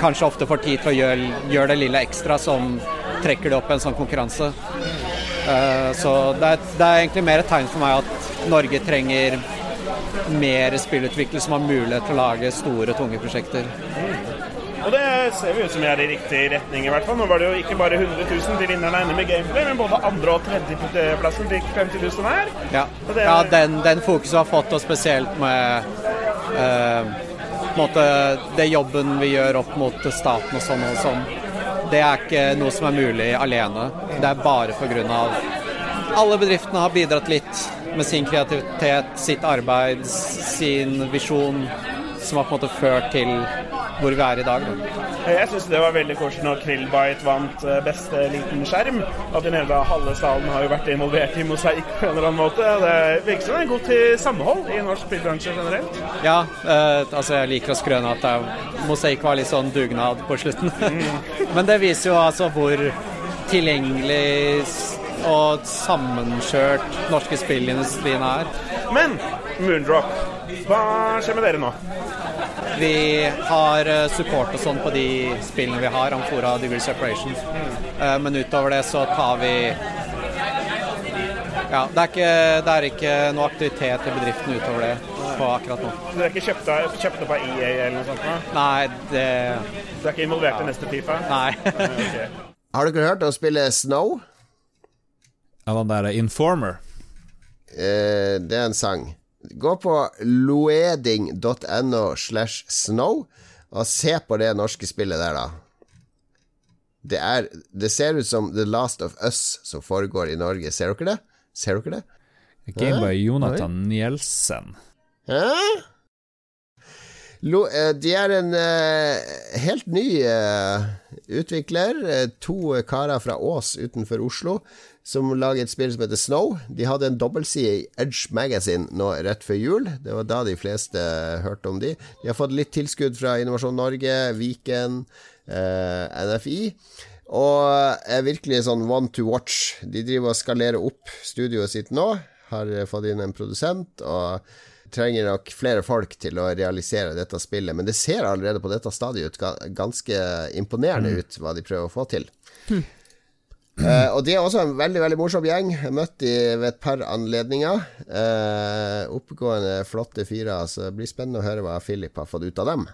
kanskje ofte får tid til å gjøre, gjøre det lille ekstra som trekker det opp i en sånn konkurranse. Eh, så det er, det er egentlig mer et tegn for meg at Norge trenger mer spillutvikler som har mulighet til å lage store, tunge prosjekter. Og det ser vi ut som vi er i riktig retning, i hvert fall. Nå var det jo ikke bare 100 000 til vinneren ene med gameplay, men både andre- og tredjeplassen fikk 50 000 hver. Ja, det- ja den, den fokuset har fått, og spesielt med eh, måte, det jobben vi gjør opp mot staten og sånn og sånn, det er ikke noe som er mulig alene. Det er bare pga. alle bedriftene har bidratt litt med sin kreativitet, sitt arbeid, sin visjon, som har på en måte ført til hvor vi er i dag. Da. Jeg syns det var veldig koselig når Krillbite vant eh, beste liten skjerm. At den hele halve salen har jo vært involvert i mosaikk på en eller annen måte. Det virker som det er godt til samhold i norsk spillbransje generelt. Ja, eh, altså jeg liker å skrøne at det mosaikk var litt sånn dugnad på slutten. [laughs] Men det viser jo altså hvor tilgjengelig og sammenkjørt norske spillindustrien er. Men Moondrop, hva skjer med dere nå? Vi har eh, support og sånn på de spillene vi har, Amfora Degree Separation. Eh, Men utover det så tar vi Ja, det er ikke, det er ikke noe aktivitet i bedriften utover det på akkurat nå. Dere er ikke kjøpt, opp av EA eller noe sånt? Da? Nei, det Du er ikke involvert i neste Fifa? Nei. [laughs] okay. Har dere hørt å spille Snow? Ja, den derre Informer. Eh, det er en sang. Gå på loeding.no slash snow og se på det norske spillet der, da. Det, er, det ser ut som The Last of Us som foregår i Norge. Ser dere det? Ser dere det? Gameboy? Jonathan Nielsen. Hæ? Eh, de er en eh, helt ny eh, utvikler. to karer fra Ås utenfor Oslo som lager et spill som heter Snow. De hadde en dobbeltside i Edge Magazine nå rett før jul. Det var da de fleste hørte om de. De har fått litt tilskudd fra Innovasjon Norge, Viken, eh, NFI. Og er virkelig sånn one to watch. De driver og skalerer opp studioet sitt nå. Har fått inn en produsent. og trenger nok flere folk til å realisere dette spillet, men det ser allerede på dette stadiet ut ganske imponerende Mm. ut, hva de prøver å få til. Eh, og de er også en veldig veldig morsom gjeng. Jeg møtt de ved et par anledninger. Uh, oppegående, flotte fyrer. Så det blir spennende å høre hva Philip har fått ut av dem.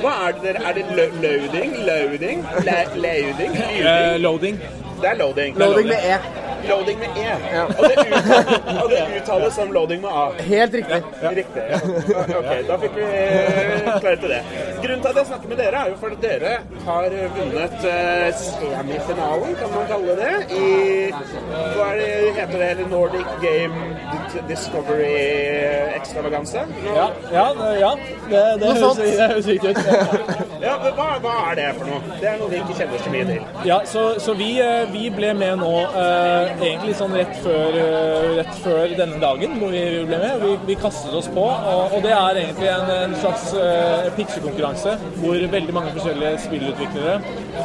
Hva er det dere Er det lo- loading? Loading? La loading? Uh, loading. Det er loading. Loading med E. Loading med E. Og, det uttales, og det uttales som loading med A. Helt riktig. Riktig. Ja. Ok, da fikk vi klare klarhet til det. Grunnen til at jeg snakker med dere, er jo fordi dere har vunnet eh, semifinalen, kan man kalle det, i Hva er det heter det? Nordic Game Discovery Extravaganza? Ja, ja, det- ja. Det, det, høres, [laughs] riktig ut. Ja, men hva, hva er det for noe? Det er noe vi ikke kjenner så mye til. Ja, så, så vi, eh, vi ble med nå eh, egentlig sånn rett før, eh, rett før denne dagen hvor vi ble med. Vi, vi kastet oss på, og, og det er egentlig en, en slags eh, pitchekonkurranse hvor veldig mange forskjellige spillutviklere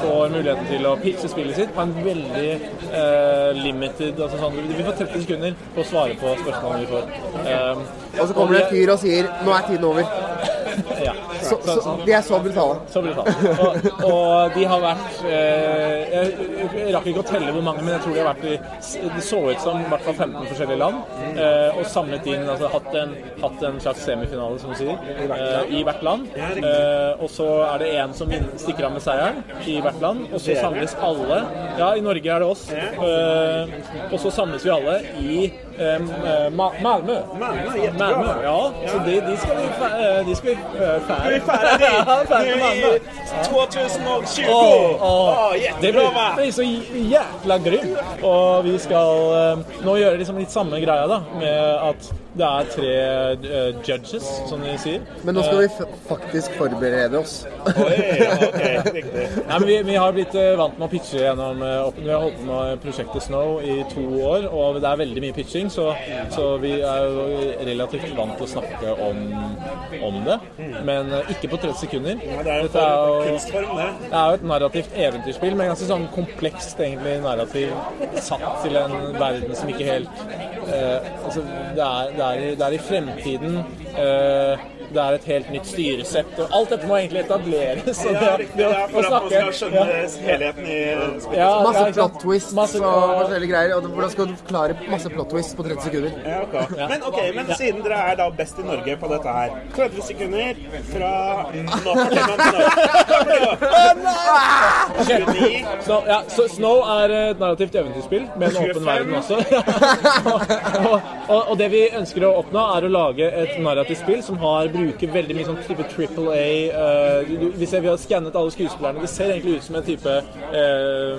får muligheten til å pitche spillet sitt på en veldig eh, limited altså sånn, Vi får 30 sekunder på å svare på spørsmålene vi får. Um, Og så kommer det en fyr og sier 'nå er tiden over'. [laughs] Ja. Så, så, de er så brutale. Så brutale. Og, og de har vært eh, Jeg rakk ikke å telle hvor mange, men jeg tror de har vært i Det så ut som i hvert fall 15 forskjellige land. Eh, og samlet inn altså hatt en, hatt en slags semifinale, som du sier, eh, i hvert land. Eh, og så er det én som stikker av med seieren i hvert land. Og så samles alle Ja, i Norge er det oss. Og så samles vi alle i eh, Ma Malmö. Malmö, ja. Så de, de skal vi de skal vi eh, ferdig [laughs] Nu i 2020. Åh, åh. Åh, Det blir, blir så jækla grymt. Og vi skal eh, nå gjøre liksom litt samme greia, da. Med at Det er tre uh, judges, som de sier. Men nå skal vi Eh, f faktisk forberede oss. Oi, ja, ok, riktig. Nei, men vi, vi har blitt uh, vant med å pitche gjennom uh, Vi har holdt på med prosjektet Snow i to år, og det er veldig mye pitching, så, så vi er jo relativt vant til å snakke om, om det. Men ikke på 30 sekunder. det er jo Dette er jo, det. det er jo et narrativt eventyrspill med ganske sånn komplekst egentlig narrativ satt til en verden som ikke helt eh, Altså, det er, det, er i, det er i fremtiden. eh, det er et helt nytt styresett, og alt dette må egentlig etableres. og Ja, det- det å- å for at man snakke- skal skjønne ja. helheten i spillet. Ja, masse ja, plot twists Masse- og forskjellige greier. Og hvordan skal du forklare masse plot twists på 30 sekunder? Ja, ok. Men ok, men siden dere er da best i Norge på dette her 30 sekunder fra Nå [laughs] forteller man Så, ja, så Snow er et narrativt eventyrspill med en åpen verden også. [laughs] og, og, og det vi ønsker å oppnå, er å lage et narrativt spill som har, bruker veldig mye sånn type Triple A. uh, vi, ser, vi har skannet alle skuespillerne. Det ser egentlig ut som en type uh,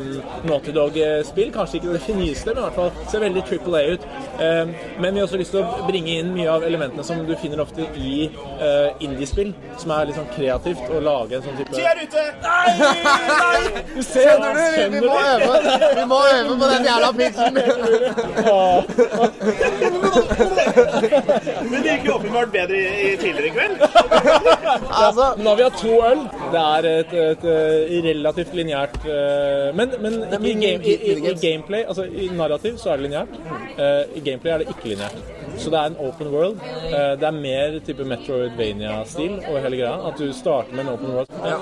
Naughty Dog-spill. Kanskje ikke det fineste, men i hvert fall ser veldig Triple A ut. Uh, men vi har også lyst til å bringe inn mye av elementene som du finner ofte i uh, indiespill, som er litt sånn kreativt å lage en sånn type Tida er ute! Nei! Nei! Du ser Skjønner du? Vi må øve, vi må øve på den jævla pitchen. Men det gikk jo åpenbart bedre i, i tidligere i kveld. Altså, nå har vi hatt to øl. Det er et, et, et relativt lineært eh, Men, men ikke i, game, i, i, i gameplay, altså i narrativ, så er det lineært. Eh, I gameplay er det ikke lineært. Så det er en open world. Eh, det er mer type Metroidvania-stil og hele greia. At du starter med en open world. Ja.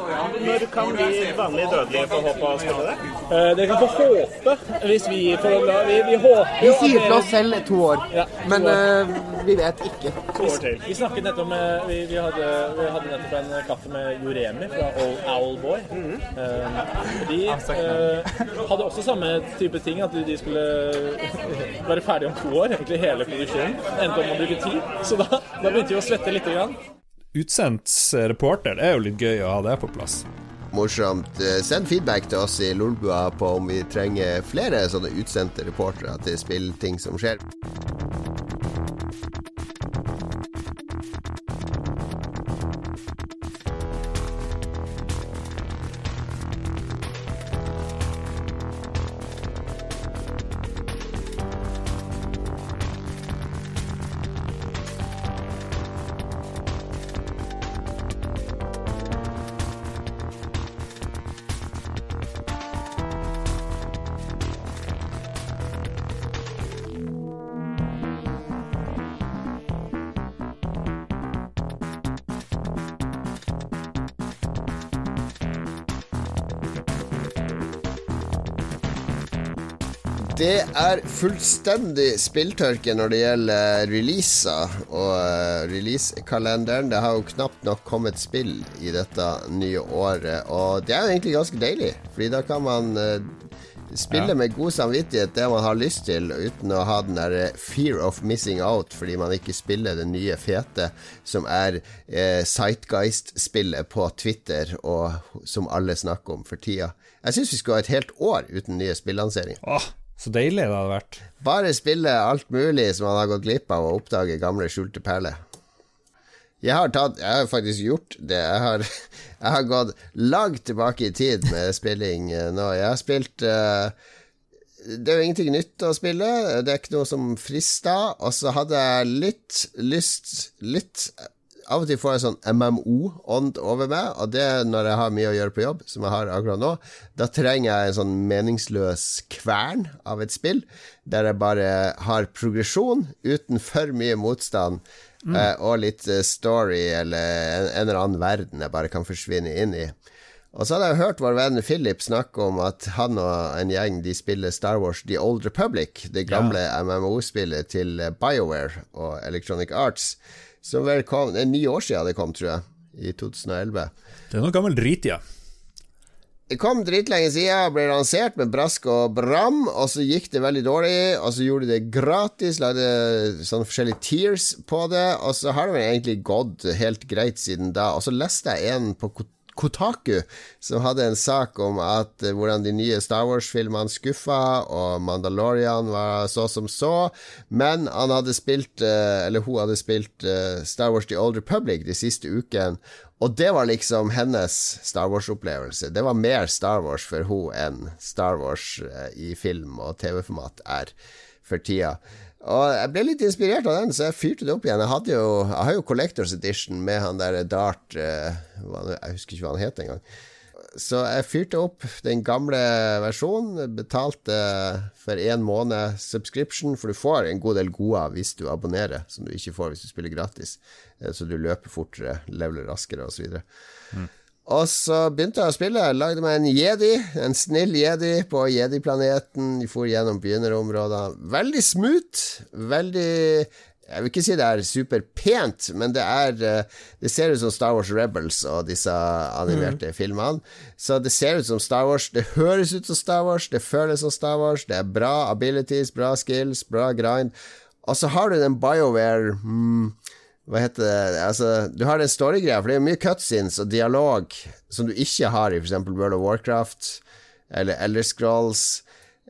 Når kan vi vanlige dødelige få håpe å spille det? Eh, Dere kan få håpe hvis vi får Vi, vi håper Vi sier til oss selv to år, Ja, to men år. eh, vi vet ikke. Vi, vi snakket nettopp med Vi, vi, hadde, vi hadde nettopp en kaffe med Joremi fra Owl, Owlboy. uh, de uh, hadde også samme type ting, at de, skulle være ferdige om to år. Egentlig hele produksjonen. Endte om å bruke tid. Så da, da begynte vi å svette lite grann. Utsendt reporter, det er jo litt gøy å ha det på plass. Morsomt. Eh, Send feedback til oss i Lolbua på om vi trenger flere sånne utsendte reportere til spillting som skjer. Fullstendig spilltørke når det gjelder releaser og eh, releasekalenderen. Det har jo knapt nok kommet spill i dette nye året, og det er jo egentlig ganske deilig. Fordi da kan man eh, spille Ja. med god samvittighet det man har lyst til, uten å ha den der eh, fear of missing out fordi man ikke spiller det nye fete som er eh, Sightgeist-spillet på Twitter, og som alle snakker om for tida. Jeg syns vi skulle ha et helt år uten nye spillanseringer. Åh, så deilig det hadde vært. Bare spille alt mulig som man har gått glipp av, og oppdage gamle skjulte perler. Jeg har, tatt, jeg har faktisk gjort det. Jeg har, [laughs] jeg har gått langt tilbake i tid med spilling eh, nå. Jeg har spilt uh, Det er jo ingenting nytt å spille. Det er ikke noe som frister. Og så hadde jeg litt lyst Litt Av og til får jeg sånn MMO-ånd over meg, og det er når jeg har mye å gjøre på jobb, som jeg har akkurat nå. Da trenger jeg en sånn meningsløs kvern av et spill, der jeg bare har progresjon uten for mye motstand. Mm. Eh, og litt eh, story eller en, eller annen verden jeg bare kan forsvinne inn i. Og så hadde jeg hørt vår venn Philip snakke om at han og en gjeng de spiller Star Wars The Old Republic, det gamle MMO-spillet til BioWare og Electronic Arts, som vel kom Det er ni år siden det kom, tror jeg, i 2011. Det er noe gammel drit, ja. Det kom dritlenge siden, ble lansert med brask og bram, og så gikk det veldig dårlig, og så gjorde de det gratis, lagde sånne forskjellige tears på det, og så har det vel egentlig gått helt greit siden da. Og så leste jeg en på Kotaku, som hadde en sak om at eh, hvordan de nye Star Wars-filmene skuffa, og Mandalorian var så som så. Men han hadde spilt, eh, eller hun hadde spilt eh, Star Wars The Old Republic de siste ukene. Og det var liksom hennes Star Wars-opplevelse. Det var mer Star Wars for hun enn Star Wars i film og TV-format er for tida. Og jeg ble litt inspirert av den, så jeg fyrte det opp igjen. Jeg, jo, jeg har jo Collectors Edition med han der Dart eh, Jeg husker ikke hva han het engang. Så jeg fyrte opp den gamle versjonen. Betalte for én måned subscription, for du får en god del goder hvis du abonnerer, som du ikke får hvis du spiller gratis. Eh, Så du løper fortere, leveler raskere osv. Og så begynte jeg å spille. Lagde meg en jedi, en snill jedi på jedi-planeten. For gjennom begynnerområdene. Veldig smooth. Veldig Jeg vil ikke si det er superpent, men det er eh, Det ser ut som Star Wars Rebels og disse animerte filmene. Så det ser ut som Star Wars. Det høres ut som Star Wars, det føles som Star Wars. Det er bra abilities, bra skills, bra grind. Og så har du den BioWare hmm, hva heter det Altså, du har den storygreia, for det er mye cutscenes og dialog som du ikke har i f.eks. World of Warcraft eller Elder Scrolls.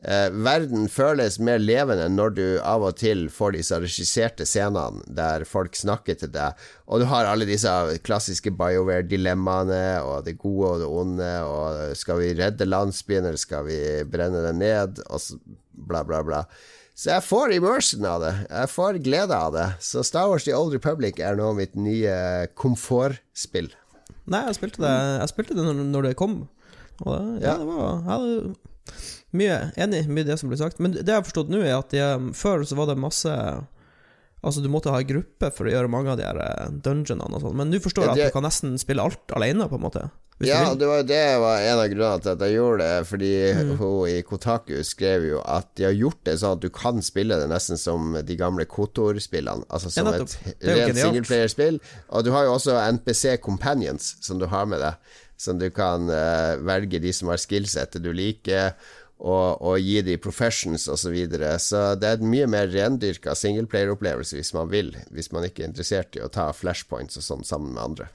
Eh, verden føles mer levende når du av og til får disse regisserte scenene der folk snakker til deg, og du har alle disse klassiske BioWare-dilemmaene, og det gode og det onde, og skal vi redde landsbyen, eller skal vi brenne den ned, og så bla, bla, bla. Så jeg får immersion av det. Jeg får glede av det. Så Star Wars The Old Republic er nå mitt nye komfortspill. Nei, jeg spilte det, jeg spilte det når, når det kom. Og det, ja, Ja. det var Jeg mye enig i mye det som ble sagt. Men det jeg har forstått nå, er at de, før så var det masse Altså, du måtte ha en gruppe for å gjøre mange av de her eh, dungeonene og sånn. Men nå forstår jeg at du kan nesten spille alt alene, på en måte. Ja, det var, det var en av grunnene til at jeg gjorde det, fordi Mm. hun i Kotaku skrev jo at de har gjort det sånn at du kan spille det nesten som de gamle Kotor-spillene. Altså som nettopp. et rent singelplayerspill. Og du har jo også NPC Companions som du har med deg, som du kan uh, velge de som har skillsettet du liker. Og, og gi de professions osv. Så, videre. så det er en mye mer rendyrka singleplayer-opplevelse hvis man vil, hvis man ikke er interessert i å ta flashpoints og sånn sammen med andre.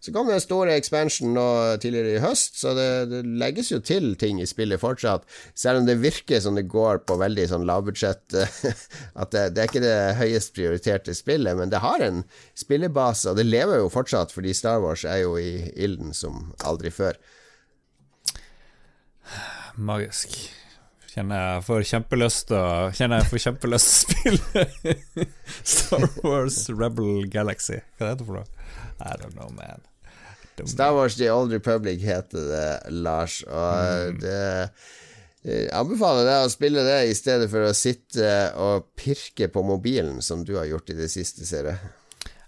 Så kom den store expansion nå tidligere i høst, så det, det legges jo til ting i spillet fortsatt. Selv om det virker som det går på veldig sånn lavbudsjett [laughs] At det, det er ikke det høyest prioriterte spillet, men det har en spillebase, og det lever jo fortsatt, fordi Star Wars er jo i ilden som aldri før. Magisk. Kjenner jeg får kjempelyst Kjenner jeg får kjempelyst til å spille [laughs] Star Wars Rebel Galaxy. Hva heter det for noe? I don't know, man. Star Wars The Old Republic heter det, Lars, og det jeg anbefaler deg å spille det i stedet for å sitte og pirke på mobilen, som du har gjort i det siste, ser jeg.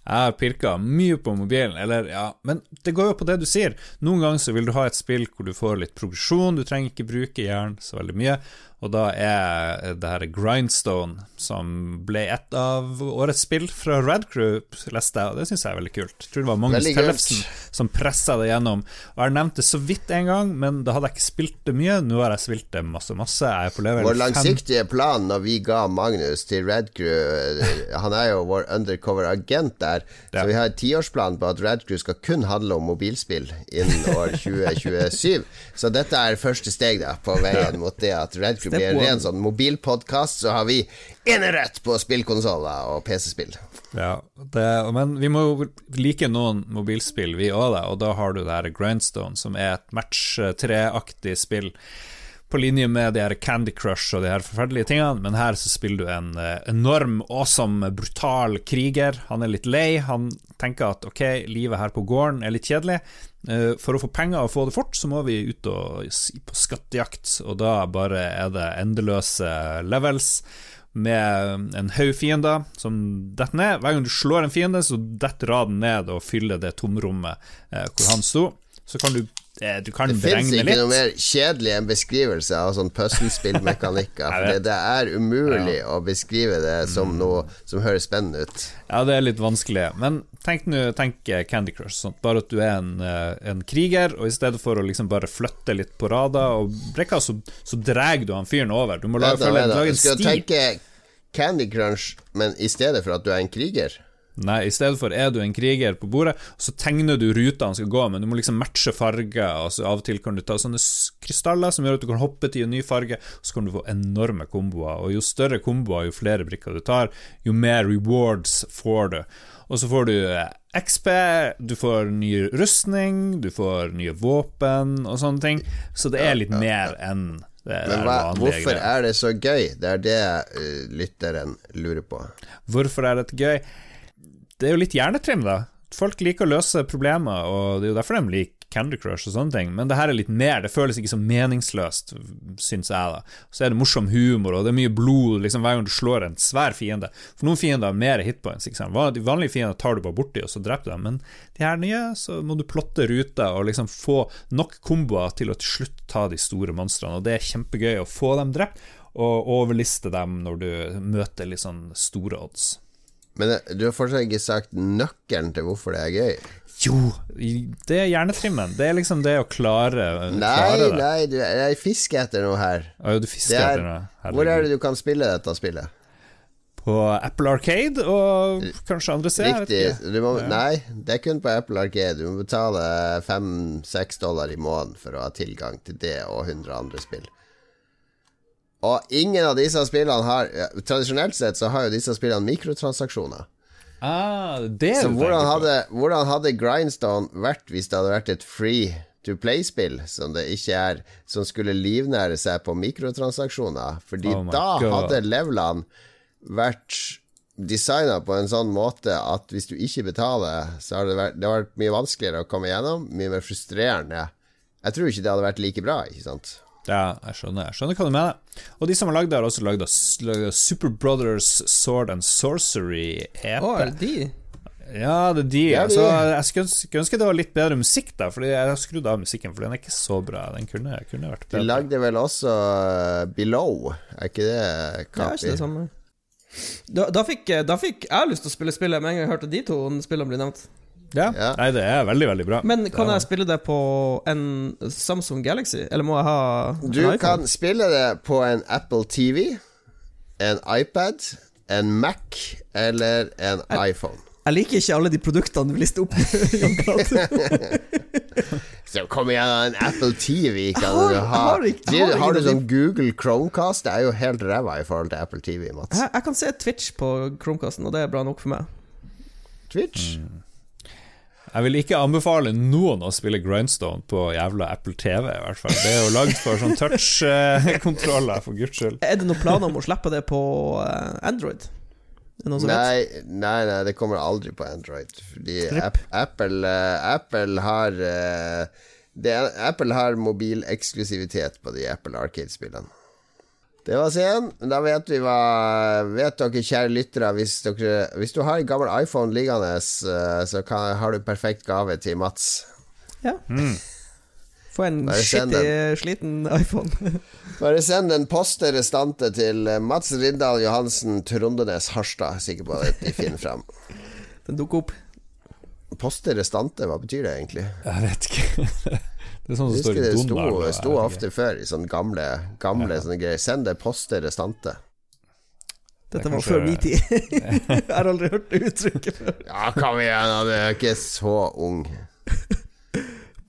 Jeg har pirka mye på mobilen, eller ja Men det går jo på det du sier. Noen ganger så vil du ha et spill hvor du får litt progresjon, du trenger ikke bruke hjernen så veldig mye, og da er det her Grindstone, som ble et av årets spill fra Red Crew, leste jeg, og det syns jeg er veldig kult. Jeg tror det var Magnus Tellefsen som pressa det gjennom. Og Jeg nevnte det så vidt en gang, men da hadde jeg ikke spilt det mye. Nå har jeg spilt det masse, masse. Vår langsiktige plan når vi ga Magnus til Red Crew Han er jo vår undercover agent der, så vi har en tiårsplan på at Red Crew skal kun handle om mobilspill innen år [laughs] 2027. Så dette er første steg da på veien mot det at Red Crew Step bli en ren sånn mobilpodkast, så har vi enerett på spillkonsoller og PC-spill. Ja, det, men vi må jo like noen mobilspill, vi òg, og da har du det her Grindstone, som er et match 3-aktig spill. På linje med de her Candy Crush og de her forferdelige tingene, men her så spiller du en eh, enorm, awesome, brutal kriger. Han er litt lei, han tenker at ok, livet her på gården er litt kjedelig. Eh, For å få penger og få det fort, så må vi ut og på skattejakt, og da bare er det endeløse levels med en haug fiender som detter ned. Hver gang du slår en fiende, så detter raden ned og fyller det tomrommet eh, hvor han sto. Så kan du Du kan Det fins ikke noe mer kjedelig enn beskrivelse av sånn puslespillmekanikker. [laughs] For det, er umulig å beskrive det som noe som høres spennende ut. Ja, det er litt vanskelig. Men tenk nå tenk eh, Candy Crush. Sånn. Bare at du er en, eh, en kriger, og i stedet for å liksom bare flytte litt på rader og brekker, så, så drar du han fyren over. Du må lage, Vent da, følge, lage en Skal du skal tenke Candy Crunch, men i stedet for at du er en kriger? Nei, i stedet for er du en kriger på bordet, så tegner du ruta han skal gå, men du må liksom matche farger, så av og til kan du ta sånne krystaller som gjør at du kan hoppe til en ny farge, og så kan du få enorme komboer, og jo større komboer, jo flere brikker du tar, jo mer rewards får du. Og så får du eh, XP, du får ny rustning, du får nye våpen og sånne ting, så det er litt mer enn det Men hva, hvorfor er det så gøy? Det er det eh, lytteren lurer på. Hvorfor er dette gøy? Det er jo litt hjernetrim, da. Folk liker å løse problemer, og det er jo derfor de liker Candy Crush og sånne ting, men det her er litt mer, det føles ikke så meningsløst, syns jeg, da. Så er det morsom humor, og det er mye blod liksom hver gang du slår en svær fiende. For noen fiender har mer hitpoints, ikke sant. De vanlige fiendene tar du bare borti, og så dreper du dem, men de her nye, så må du plotte ruter og liksom få nok komboer til å til slutt ta de store monstrene, og det er kjempegøy å få dem drept, og overliste dem når du møter litt sånn store odds. Men eh, du har fortsatt ikke sagt nøkkelen til hvorfor det er gøy. Jo, det er hjernetrimmen. Det er liksom det å klare, Nei, klare det. nei, du, jeg fisker etter noe her. Å, du fisker er- etter noe. Herregud. Hvor er det du kan spille dette spillet? På Apple Arcade og kanskje andre steder. Riktig. Må. Nei, det er kun på Apple Arcade. Du må betale fem-seks dollar i måneden for å ha tilgang til det og 100 andre spill. Og ingen av disse spillene har Tradisjonelt sett så har jo disse spillene mikrotransaksjoner. Ah, det Så hvordan hadde, hvordan hadde Grindstone vært hvis det hadde vært et free to play-spill, som det ikke er, som skulle livnære seg på mikrotransaksjoner? Fordi Oh da God. hadde levelene vært designa på en sånn måte at hvis du ikke betaler, så har det vært, det har vært mye vanskeligere å komme gjennom, mye mer frustrerende. Jeg tror ikke det hadde vært like bra, ikke sant? Ja, jeg skjønner, jeg skjønner hva du mener. Og de som har lagd det, har også lagd Super Brothers Sword and Sorcery EP. Oh, er det de? Ja, det er de. Ja, de. Altså, jeg skulle ønske, det var litt bedre musikk, da, Fordi jeg har skrudd av musikken, for den er ikke så bra. Den kunne, kunne vært De lagde vel også uh, Below, er ikke det Det er ikke det samme. Da, da, fikk, da fikk jeg lyst til å spille spillet med en gang jeg hørte de to spillene bli nevnt. Ja. Nei, det er veldig, veldig bra. Men kan jeg spille det på en Samsung Galaxy, eller må jeg ha en Du iPhone? kan spille det på en Apple TV, en iPad, en Mac eller en iPhone. Jeg liker ikke alle de produktene du lister opp. [laughs] [laughs] Så kom igjen, en Apple TV kan har- du jeg ha. har ikke- jeg har, har du sånn Google Chromecast? Det er jo helt ræva i forhold til Apple TV, Mats. jeg, jeg kan se Twitch på Chromecasten, og det er bra nok for meg. Twitch? Jeg vil ikke anbefale noen å spille Grindstone på jævla Apple TV, i hvert fall. Det er jo lagd for sånn touch-kontroller, for guds skyld. Er det noen planer om å slippe det på eh, Android? Nei, nei, nei, det kommer aldri på Android. Fordi App, Apple, uh, Apple har uh, det, Apple har mobileksklusivitet på de Apple Arcade-spillene. Det var scenen. Da vet vi hva Vet dere, kjære lyttere, hvis, dere, hvis du har en gammel iPhone liggende, eh, så kan, har du perfekt gave til Mats. Ja. Få en skittig, sliten iPhone. [laughs] Bare send en poste restante til eh, Mats Rindal Johansen, Trondenes, Harstad. Sikker på at de finner fram. Den dukker opp. Poste restante, hva betyr det egentlig? Jeg vet ikke. [laughs] Det er sånn som står i det sto, Donald. og- sto ofte før i sånne gamle, gamle sånne greier. Send det poste restante. Dette Det var kanskje- før min tid. [laughs] jeg har aldri hørt det uttrykket før. Ja, kom igjen, du er ikke så ung.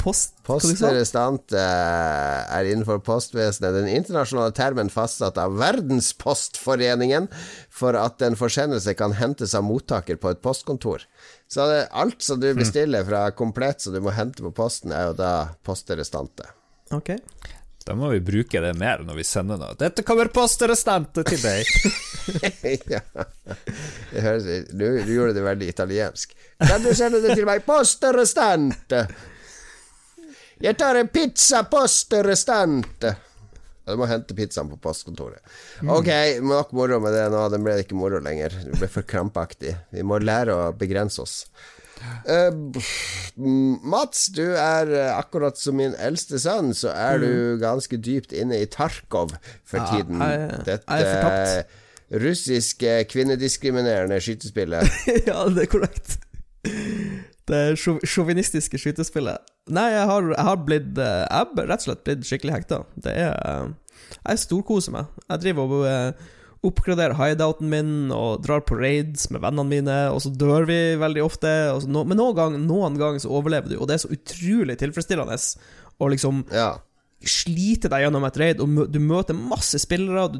Post, hva du Poste sa? restante er innenfor postvesenet den internasjonale termen fastsatt av Verdenspostforeningen for at en forsendelse kan hentes av mottaker på et postkontor. Så det, alt som du bestiller fra komplett som du må hente på posten, er jo da posterestante. Ok. Da må vi bruke det mer når vi sender noe. 'Dette kommer posterestante til deg'. [laughs] ja. Det høres du, du gjorde det veldig italiensk. Kan du sende det til meg? Posterestante! Jeg tar en pizza poste restante. Ja, Du må hente pizzaen på postkontoret. Ok, nok moro med det nå. Den ble ikke moro lenger. Den ble for krampaktig. Vi må lære å begrense oss. Uh, Mats, du er eh, akkurat som min eldste sønn, så er du ganske dypt inne i Tarkov for tiden. jeg er Dette fortapt. russiske kvinnediskriminerende skytespillet. [laughs] ja, det er korrekt. Det sjåvinistiske skytespillet. Nei, jeg har, jeg har blitt eh, Jeg har rett og slett blitt skikkelig hekta. Det er eh, Jeg storkoser meg. Jeg driver og uh, oppgraderer hideouten min og drar på raids med vennene mine, og så dør vi veldig ofte. No, men noen ganger noen gang så overlever du, og det er så utrolig tilfredsstillende å liksom slite deg gjennom et raid, og mø du møter masse spillere. Du,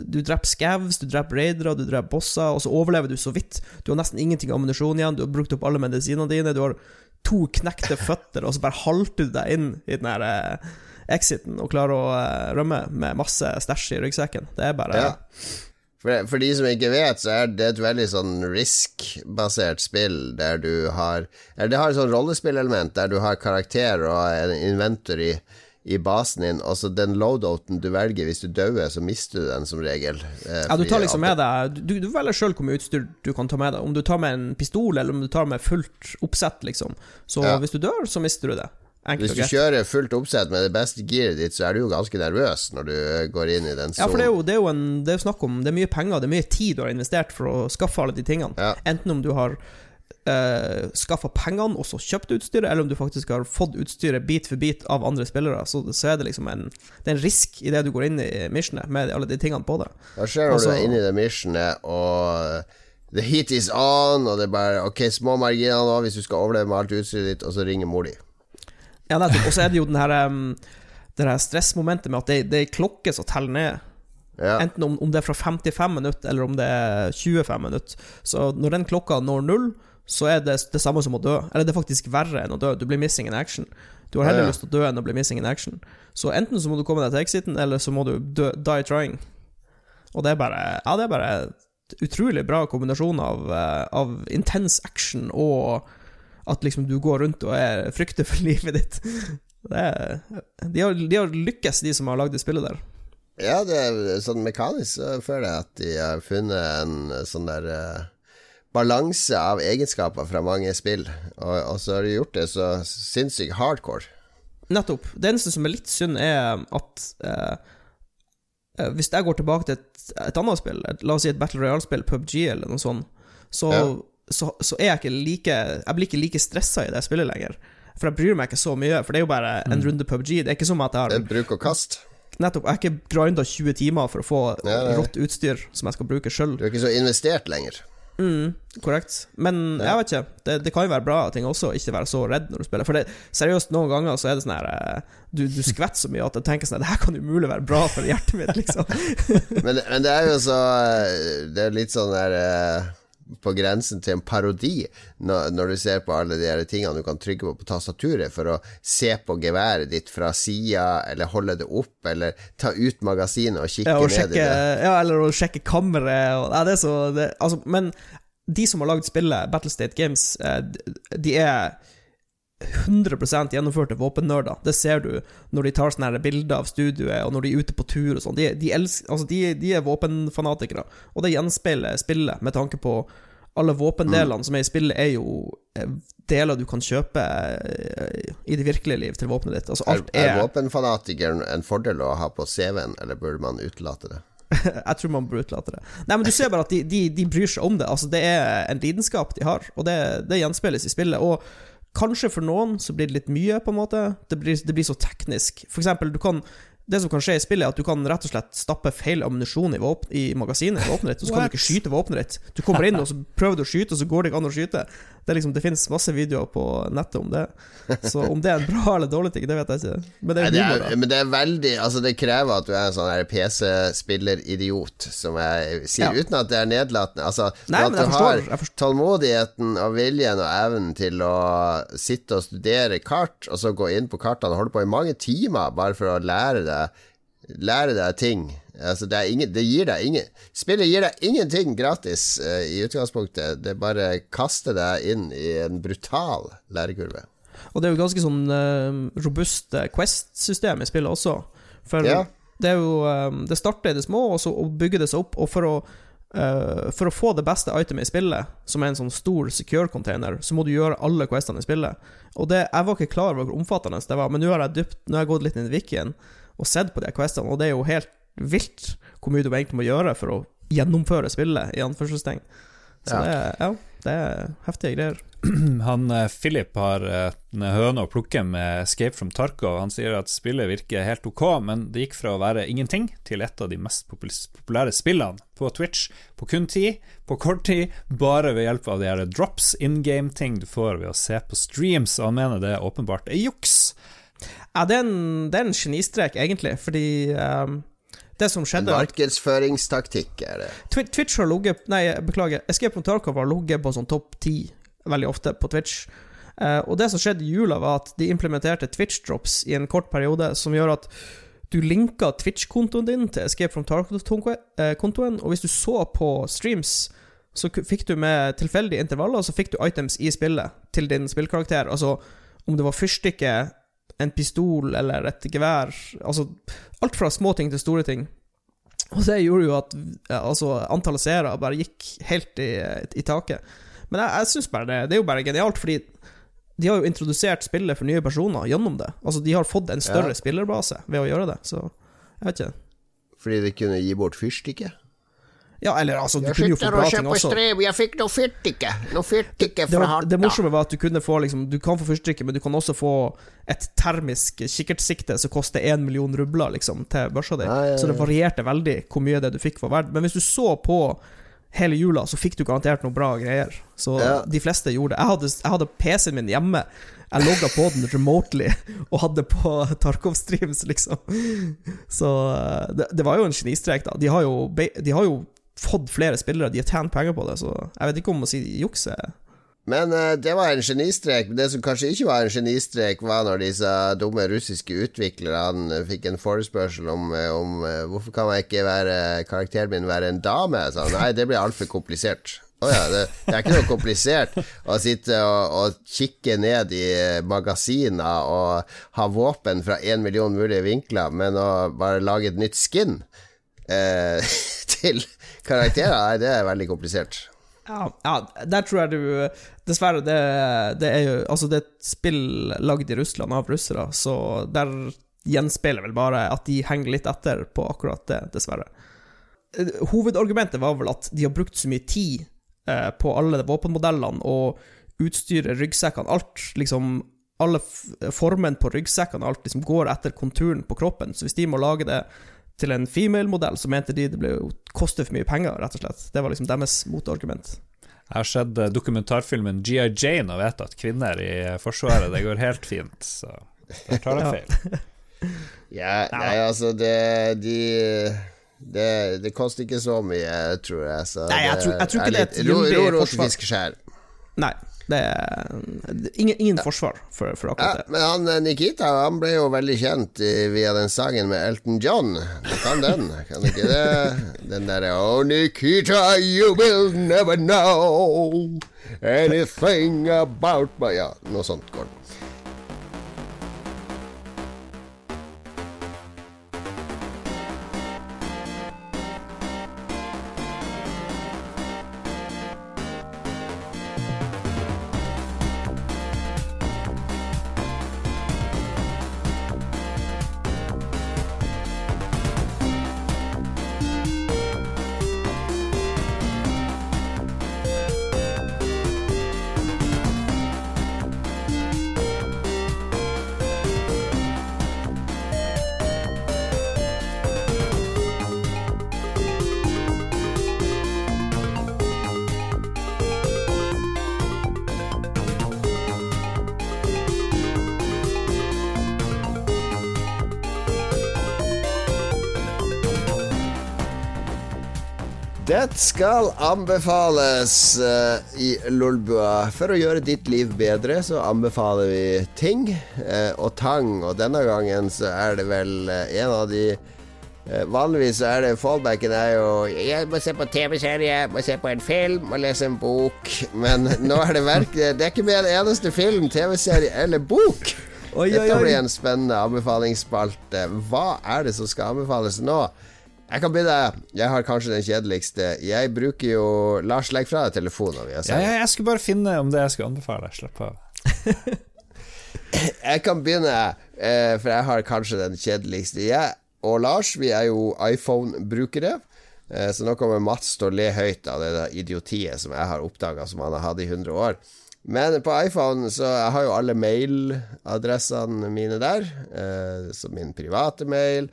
du dreper scavs, du dreper raidere, du dreper bosser, og så overlever du så vidt. Du har nesten ingenting ammunisjon igjen, du har brukt opp alle medisinene dine, du har to knekte føtter, og så bare halter du deg inn i den her eh, exiten og klarer å eh, rømme med masse stæsj i ryggsekken. Det er bare Ja. For, for de som ikke vet, så er det et veldig sånn risk-basert spill der du har eller Det har et sånn rollespillelement der du har karakter og en inventor i, basen din, og så den loadouten du velger hvis du dauer, så mister du den som regel. eh, Ja, du tar liksom med deg Du, du velger sjøl hvor mye utstyr du kan ta med deg. Om du tar med en pistol, eller om du tar med fullt oppsett, liksom. Så Ja. hvis du dør, så mister du det. Hvis du kjører fullt oppsett med det beste gearet ditt, så er du jo ganske nervøs når du går inn i den Ja, for det er jo, det er en, det er jo snakk om Det er mye penger, det er mye tid du har investert for å skaffe alle de tingene. Enten om du har uh, skaffa pengene og så kjøpt utstyret, eller om du faktisk har fått utstyret bit for bit av andre spillere. Så, så er det liksom en Det er en risk i det du går inn i missionet, med alle de tingene på det. Hva skjer når Altså- du er inne i det missionet, og the heat is on, og det er bare Ok, små marginer nå hvis du skal overleve med alt utstyret ditt, og så ringer mor di. Ja, nettopp. Og så er det jo den her um, Det her stressmomentet med at det, det er ei klokke som teller ned. Enten om, om det er fra 55 minutter, eller om det er 25 minutter. Så når den klokka når null, så er det det samme som å dø. Eller det er faktisk verre enn å dø. Du blir missing in action. Du har heller Ja, ja. lyst til å dø enn å bli missing in action. Så enten så må du komme deg til exiten, eller så må du dø, die trying. Og det er bare Ja, det er bare utrolig bra kombinasjon av, eh, av intens action og at liksom du går rundt og er frykter for [laughs] livet ditt. Det er, de, har, de har lykkes, de som har lagd det spillet der. Ja, det er sånn mekanisk så føler jeg at de har funnet en sånn der uh, balanse av egenskaper fra mange spill, og, og så har de gjort det så sinnssykt hardcore. Nettopp. Det eneste som er litt synd, er at eh, eh, Hvis jeg går tilbake til et, et annet spill, et, la oss si et Battle Royale-spill, PubG eller noe sånt, så, Ja. Så, så er jeg ikke like Jeg blir ikke like stressa i det spillet lenger. For jeg bryr meg ikke så mye, for det er jo bare en Mm. runde PubG. Det er ikke som at jeg har Det er bruk og kast. Nettopp. Jeg har ikke grinda 20 timer for å få Ja, ja. rått utstyr som jeg skal bruke sjøl. Du er ikke så investert lenger. Mm, korrekt. Men jeg vet ikke. Det, det kan jo være bra ting også, ikke være så redd når du spiller. For det, seriøst, noen ganger så er det sånn her eh, Du, du skvetter så mye at jeg tenker sånn Det her kan umulig være bra for hjertet mitt, liksom. [laughs] Men, men det er jo så Det er litt sånn der eh, på grensen til en parodi når, når du ser på alle de her tingene du kan trykke på på tastaturet for å se på geværet ditt fra sida, eller holde det opp, eller ta ut magasinet og kikke Ja, og ned sjekke, i det. ja, eller å sjekke kammeret og, ja, det er så det, altså, Men de som har lagd spillet, Battlestate Games, eh, de- de er 100% gjennomførte våpennerder. Det ser du når de tar sånne bilder av studioet, og når de er ute på tur og sånn. De, de, altså, de, de er våpenfanatikere, og det gjenspeiler spillet med tanke på alle våpendelene som er i spillet, er jo eh, deler du kan kjøpe eh, i det virkelige liv til våpenet ditt. Altså, alt er er våpenfanatikeren en fordel å ha på CV-en, eller burde man utelate det? [laughs] Jeg tror man burde utelate det. Nei, men du ser bare at de, de, de bryr seg om det. Altså, det er en lidenskap de har, og det, det gjenspeiles i spillet. Og kanskje for noen så blir det litt mye, på en måte. Det blir, det blir så teknisk. For eksempel, du kan det som kan skje i spillet, er at du kan rett og slett stappe feil ammunisjon i, i magasinet i våpenet ditt, og så kan What? du ikke skyte våpenet ditt. Du kommer inn, og så prøver du å skyte, og så går det ikke an å skyte. Det, liksom, det finnes masse videoer på nettet om det. Så om det er en bra eller dårlig ting, det vet jeg ikke. Men det Nei, er det humor, er, men det er veldig Altså Det krever at du er en sånn PC-spilleridiot, som jeg sier, Ja. uten at det er nedlatende. Altså Nei, at du forstår- har tålmodigheten og viljen og evnen til å sitte og studere kart, og så gå inn på kartene og holde på i mange timer bare for å lære deg Lære deg ting. Altså det, ingen, det gir deg ingen Spillet gir deg ingenting gratis uh, i utgangspunktet. Det bare kaster deg inn i en brutal lærekurve. Og det er jo ganske sånn uh, robust eh, Quest-system i spillet også. For Ja. det er jo eh, Det starter i det små, og så bygger det seg opp. Og for å, uh, for å få det beste itemet i spillet, som er en sånn stor secure-container, så må du gjøre alle questene i spillet. Og det, jeg var ikke klar over hvor omfattende det var, men nå har jeg dypt Nå har jeg gått litt inn i wikien og sett på de questene, og det er jo helt vilt hvor mye du egentlig må gjøre for å gjennomføre spillet, i anførselstegn. Så Ja. det, er- ja, det er heftige greier. [clears throat] Han eh, Philip har eh, en høne å plukke med Escape from Tarkov. Han sier at spillet virker helt ok, men det gikk fra å være ingenting til et av de mest populære spillene på Twitch på kun tid, på kort tid, bare ved hjelp av de her drops, in game-ting du får ved å se på streams, og han mener det åpenbart er juks. Ja, det er en, det er en genistrek, egentlig, fordi um, det som skjedde Markedsføringstaktikk er det. Twitch har ligget Nei, beklager. Escape from Tarkov har ligget på sånn topp ti veldig ofte på Twitch. Uh, og det som skjedde i jula, var at de implementerte Twitch drops i en kort periode, som gjør at du linka Twitch-kontoen din til Escape from Tarkov-kontoen, og hvis du så på streams, så fikk du med tilfeldige intervaller, så fikk du items i spillet til din spillkarakter. Altså om det var fyrstikke, en pistol eller et gevær. Altså alt fra små ting til store ting. Og det gjorde jo at altså, antallet seere bare gikk helt i, i taket. Men jeg, jeg syns bare det, det er jo bare genialt, fordi de har jo introdusert spillet for nye personer gjennom det. Altså, de har fått en større Ja. spillerbase ved å gjøre det, så jeg vet ikke. Fordi de kunne gi bort fyrstikke? Ja, eller altså, du Jeg kunne jo få bra ting også. Strev, jeg fikk noe fyrstikke! Noe fyrstikke Det, fra var, det Harta. morsomme var at du kunne få liksom, Du kan få fyrstikke, men du kan også få et termisk kikkertsikte som koster én million rubler liksom, til børsa di. Ja, ja, ja. Så det varierte veldig hvor mye det du fikk for verdt. Men hvis du så på hele jula, så fikk du garantert noe bra greier. Så de fleste gjorde det. Jeg hadde, jeg hadde PC-en min hjemme. Jeg logga på den remotely og hadde på Tarkov-streams, liksom. Så eh, det, det var jo en genistrek, da. De har jo, de har jo fått flere spillere, de har tjent penger på det, så jeg vet ikke om å si juks er Men uh, det var en genistrek. Det som kanskje ikke var en genistrek, var når disse dumme russiske utviklerne fikk en forespørsel om, eh, om uh, hvorfor kan jeg ikke være karakteren min være en dame. Så, nei, det blir altfor komplisert. Å ja, det, det er ikke noe komplisert å sitte og, og kikke ned i magasiner og ha våpen fra én million mulige vinkler, men å bare lage et nytt skin eh, [laughs] til karakterer, det er veldig komplisert. Ja, ja, der tror jeg du Dessverre, det, det er jo Altså, det er et spill lagd i Russland av russere, så der gjenspeiler vel bare at de henger litt etter på akkurat det, dessverre. Eh, Hovedargumentet var vel at de har brukt så mye tid eh, på alle våpenmodellene og utstyret, ryggsekkene, alt liksom Alle formen på ryggsekkene, alt liksom går etter konturen på kroppen, så hvis de må lage det til en female-modell, så mente de det ble jo koste for mye penger, rett og slett. Det var liksom deres motargument. Jeg har sett eh, dokumentarfilmen GI Jane og vet at kvinner i Forsvaret, det går helt fint, så der tar jeg feil. [laughs] Ja, nei, altså det De det, det koster ikke så mye, tror jeg. Så Nei, jeg tror- jeg tror ikke det er et gyldig forsvar. Nei, det er ingen, ingen forsvar for, for Ja, akkurat det. men han eh, Nikita han ble jo veldig kjent eh, via den sangen med Elton John. Du kan den, kan ikke det? Den derre Oh, Nikita, you will never know anything about my Ja, noe sånt går det. Skal anbefales eh, i Lolbua. For å gjøre ditt liv bedre, så anbefaler vi ting eh, og tang. Og denne gangen så er det vel eh, en av de Vanligvis så er det fallbacken er jo Jeg må se på TV-serie, må se på en film må lese en bok. Men [laughs] nå er det virkelig Det er ikke med en eneste film, TV-serie eller bok. Oi, oi, Dette oi. blir en spennende anbefalingsspalte. Hva er det som skal anbefales nå? Jeg kan begynne. Jeg har kanskje den kjedeligste. Jeg bruker jo Lars, legg fra deg telefonen. Jeg, Ja, jeg, jeg skulle bare finne om det jeg skulle anbefale. Slapp av. [laughs] Jeg kan begynne, eh, for jeg har kanskje den kjedeligste. Jeg og Lars vi er jo iPhone-brukere. Eh, Så nå kommer Mats til å le høyt av det idiotiet som jeg har oppdaga som han har hatt i 100 år. Men på iPhone så jeg har jo alle mailadressene mine der. Eh, så min private mail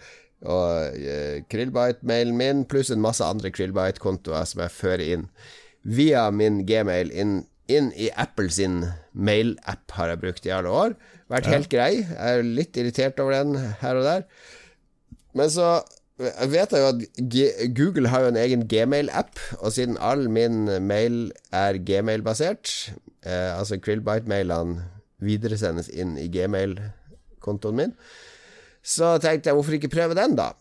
og eh, Krillbite-mailen min, pluss en masse andre Krillbite-kontoer som jeg fører inn via min gmail inn, inn i Apple sin mail-app, har jeg brukt i alle år. Vært helt grei. Jeg er litt irritert over den her og der. Men så jeg vet jo at Google har jo en egen Gmail-app, og siden all min mail er Gmail-basert, eh, altså Krillbite-mailene videresendes inn i Gmail-kontoen min, så tenkte jeg hvorfor ikke prøve den, da?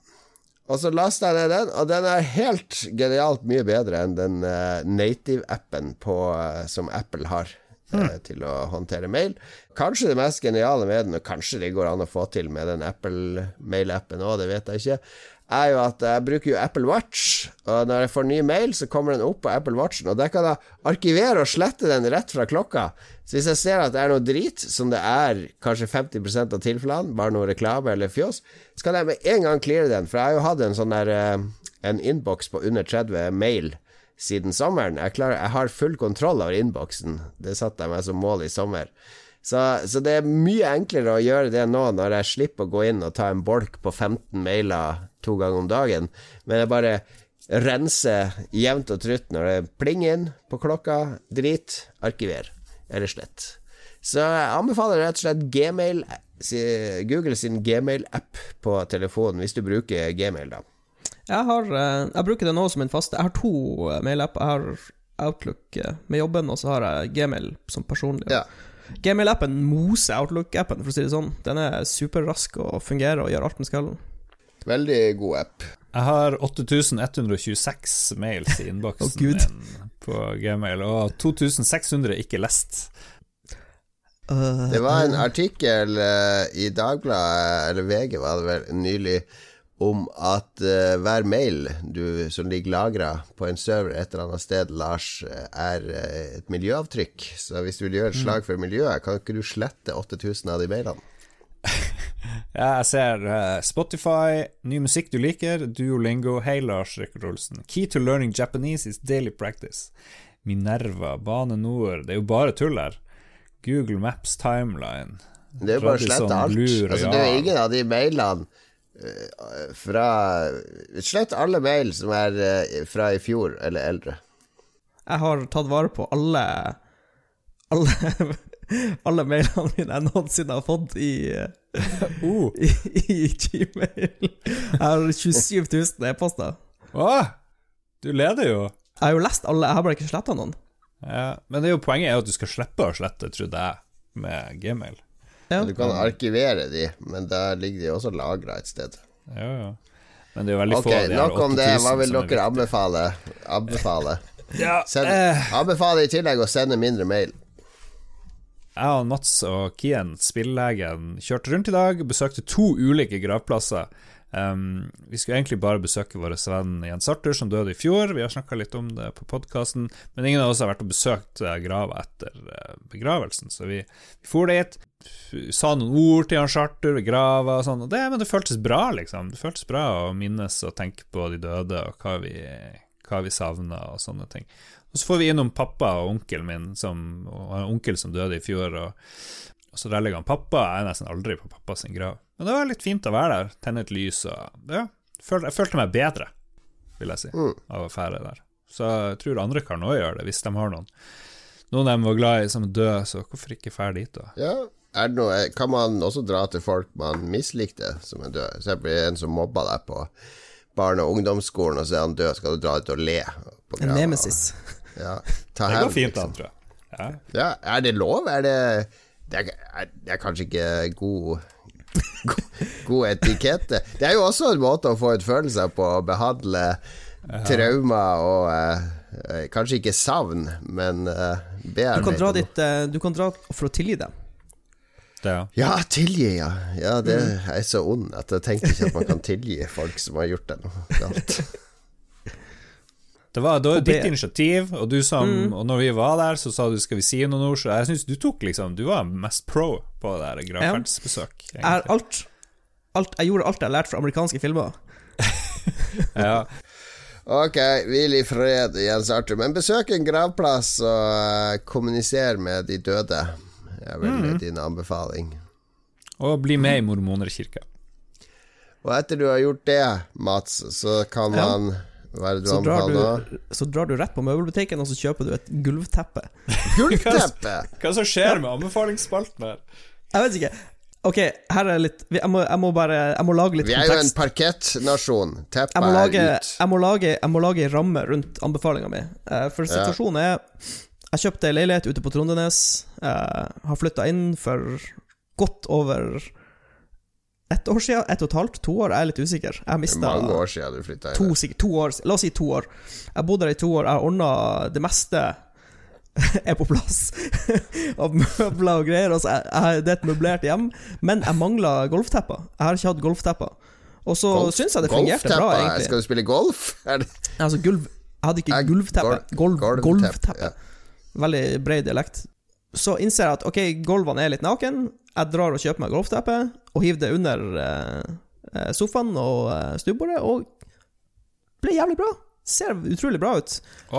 Og så lastet jeg ned den, og den er helt genialt mye bedre enn den uh, native-appen på, eh, som Apple har. uh, Til å håndtere mail. Kanskje det mest geniale med den, og kanskje det går an å få til med den Apple-mail-appen òg, det vet jeg ikke, er jo at jeg bruker jo Apple Watch, og når jeg får ny mail, så kommer den opp på Apple Watchen, og der kan jeg arkivere og slette den rett fra klokka. Så hvis jeg ser at det er noe drit, som det er kanskje 50% av tilfellene, bare noe reklame eller fjås, så kan jeg med en gang cleare den, for jeg har jo hatt en sånn der eh, en innboks på under 30 mail siden sommeren. Jeg, klarer, jeg har full kontroll over innboksen. Det satte jeg meg som mål i sommer. Så, så det er mye enklere å gjøre det nå, når jeg slipper å gå inn og ta en bolk på 15 mailer to ganger om dagen, men jeg bare renser jevnt og trutt når det plinger inn på klokka. Drit, arkiver eller slett. Så jeg anbefaler rett og slett Gmail, Google sin Gmail-app på telefonen, hvis du bruker Gmail, da. Jeg, har, eh, jeg bruker det nå som en fast Jeg har to mail-app. Jeg har Outlook eh, med jobben, og så har jeg Gmail som personlig. Gmail-appen moser Outlook-appen, for å si det sånn. Den er superrask og fungerer og gjør alt den skal. Veldig god app. Jeg har 8126 mails i innboksen [laughs] Gud. min på Gmail, og 2600 ikke lest. Det var en artikkel eh, i Dagbladet, eller VG var det vel, nylig, om at uh, hver mail du, som ligger lagra på en server et eller annet sted, Lars, eh, er uh, et miljøavtrykk. Så hvis du vil gjøre et slag for miljøet, kan ikke du slette 8000 av de mailene? [laughs] Ja, jeg ser uh, Spotify, ny musikk du liker, Duolingo, hei Lars Rikard Olsen. Key to learning Japanese is daily practice. Minerva, Bane Nor, det er jo bare tull her. Google Maps Timeline. Det er jo bare å slette alt. Altså, det er jo ingen av de mailene fra Slett alle mail som er eh, fra i fjor eller eldre. Jeg har tatt vare på alle Alle, [laughs] alle mailene mine jeg noensinne har fått i, eh, [laughs] [laughs] i, i Gmail. Jeg har 27 000 e-poster. Åh, du leder jo. Jeg har jo lest alle, jeg har bare ikke sletta noen. Ja, men det er jo poenget er jo at du skal slippe å slette, trodde jeg, med Gmail. Du kan arkivere de, men der ligger de også lagra et sted. Ja, ja. Men det er jo veldig Ok, få av de nok om det. Hva vil er dere anbefale? Anbefale. [laughs] Ja, Send, eh. anbefale i tillegg å sende mindre mail. Jeg og Mats og Kien, spillelegen, kjørte rundt i dag, besøkte to ulike gravplasser. Um, vi skulle egentlig bare besøke vår venn Jens Arthur, som døde i fjor. Vi har snakka litt om det på podkasten, men ingen av oss har vært og besøkt eh, grava etter eh, begravelsen, så vi, vi for dit. Sa noen ord til han Charter ved grava og sånn, og det, men det føltes bra, liksom. Det føltes bra å minnes og tenke på de døde og hva vi, hva vi savna og sånne ting. Og så får vi innom pappa og onkelen min, som, og en onkel som døde i fjor. Og, og så der ligger han pappa. Jeg er nesten aldri på pappa sin grav. Men det var litt fint å være der, tenne et lys og ja, Jeg følte meg bedre, vil jeg si, av å fære der. Så jeg tror andre kan òg gjøre det, hvis de har noen. Noen av dem var glad i som er døde, så hvorfor ikke fære dit, da? Ja, noe, kan man også dra til folk man mislikte som er døde? For eksempel en som mobba deg på barne- og ungdomsskolen, og så er han død, skal du dra ut og le? På En nemesis. [laughs] Ja, ta Det går fint liksom. an, tror jeg. Ja. Ja, er det lov? Er det Det er, er, det er kanskje ikke god god- etikette. Det er jo også en måte å få ut følelser på, å behandle traumer og eh, eh, Kanskje ikke savn, men uh, Du kan dra bearbeide dit eh, Du kan dra for å tilgi dem. Ja, tilgi, ja. Ja, det er så ond at jeg tenker ikke at man kan tilgi folk som har gjort det noe galt. Det var det var ditt initiativ, og du som Mm. Og når vi var der, så sa du 'skal vi si noen ord', så jeg syns du tok liksom Du var mest pro på det der gravferdsbesøk. Jeg, er alt, alt, jeg gjorde alt jeg har lært fra amerikanske filmer. [laughs] Ja. Ok, hvil i fred, Jens Arthur. Men besøk en gravplass og eh, kommuniser med de døde. Det er vel mm. din anbefaling. Og bli med i Mormonerkirka. Og etter du har gjort det, Mats, så kan Ja. man Hva er det du Så drar, anbefaler nå? du, så drar du rett på møbelbutikken, og så kjøper du et gulvteppe. [laughs] Gulvteppe? Hva som skjer med anbefalingsspalten her? Jeg vet ikke. Ok, her er litt Jeg må, jeg må bare Jeg må lage litt kontekst. Vi er jo en parkettnasjon. Teppet er ut. jeg, må lage, en ramme rundt anbefalinga mi. Eh, For Ja. situasjonen er Jeg kjøpte ei leilighet ute på Trondenes. Jeg har flytta inn for godt over ett år siden. Ett og et halvt? To år? Jeg er litt usikker. Jeg mista mange år siden du flytta to, inn. sikkert, to år. La oss si to år. Jeg bodde der i to år. Jeg har ordna det meste [laughs] er på plass [laughs] av møbler og greier. Altså, jeg, jeg, det er et møblert hjem, men jeg mangler golftepper. Jeg har ikke hatt golftepper. Og så Golf- syns jeg det fungerte bra, egentlig. Skal du spille golf? [laughs] Det Altså gulv Jeg hadde ikke gulvteppe. Golv, golvteppe. golvteppe. Veldig bred dialekt. Så innser jeg at ok, gulvene er litt naken. Jeg drar og kjøper meg golfteppe og hiver det under eh, eh, sofaen og eh, stuebordet, og ble jævlig bra. Ser utrolig bra ut.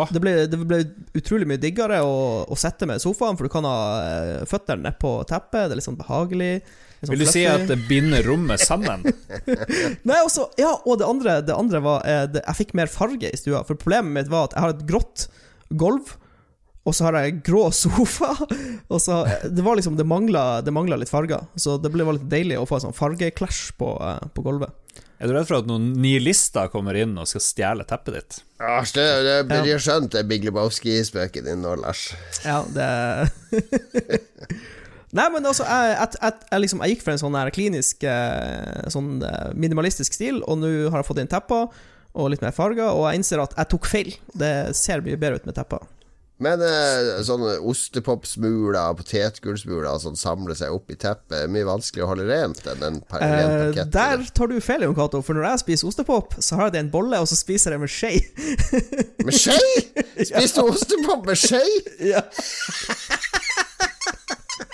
Det, ble, det ble utrolig mye diggere å, å sette med sofaen, for du kan ha eh, føttene nedpå teppet. Det er litt sånn behagelig. litt sånn Vil du si at det binder rommet sammen? [laughs] Nei, også, ja, og det andre, det andre var eh, det, Jeg fikk mer farge i stua. For problemet mitt var at jeg har et grått gulv, og så har jeg grå sofa. [laughs] Og så Det var liksom Det mangla, det mangla litt farger. Så det ble var litt deilig å få en sånn fargeklæsj på, eh, på gulvet. Er du redd for at noen nihilister kommer inn og skal stjele teppet ditt? Ja, det, det, blir jo skjønt det Big Lebowski-spøken din nå, Lars. Ja, det [laughs] Nei, men altså, jeg, jeg, jeg, jeg, liksom, jeg gikk for en sånn her klinisk eh, Sånn eh, minimalistisk stil, og nå har jeg fått inn tepper og litt mer farger, og jeg innser at jeg tok feil. Det ser mye bedre ut med tepper. Men eh, sånne ostepopsmuler og potetgullsmuler sånn samler seg opp i teppet. er Mye vanskeligere å holde rent enn en pa- ren pakett. der tar du feil, Jon Cato, for når jeg spiser ostepop, så har jeg det i en bolle, og så spiser jeg med skje. [laughs] Med skje? [laughs] Spiser du ostepop med skje? Ja. [laughs]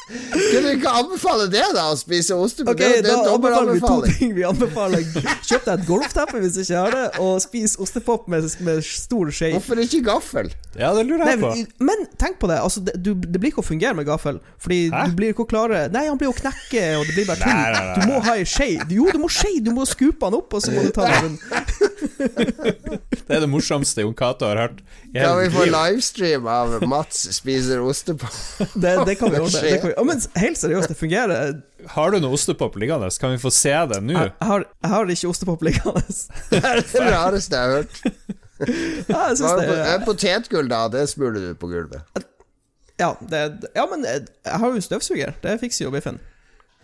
Kunne du ikke anbefale det, da? Å spise ostepop? Ok, det, det da er anbefaler vi to ting. Vi anbefaler Kjøp deg et golfteppe hvis du ikke har det, og spis ostepop med, med stor skje. Hvorfor ikke gaffel? Ja, det lurer jeg Nei, på. Men tenk på det, altså, det, du, det blir ikke å fungere med gaffel. Fordi du blir ikke å klare Nei, han blir å knekke, og det blir bare tull. Nei, nei, nei, Du må ha ei skje. Jo, du må skje, du må skupe han opp, og så må du ta den [laughs] Det er det morsomste Jon Cato har hørt. Kan vi få livestream av Mats spiser ostepop? Det, det kan vi ordne. Å, men helt seriøst, det fungerer. Har du noe ostepop liggende? Kan vi få se det nå? Jeg, jeg, har, jeg har ikke ostepop liggende. [laughs] Det er det rareste jeg har hørt. Ja, jeg det er eh, Potetgull, da. Det smuler du på gulvet. Ja, det, ja, men jeg har jo støvsuger. Det fikser jo biffen.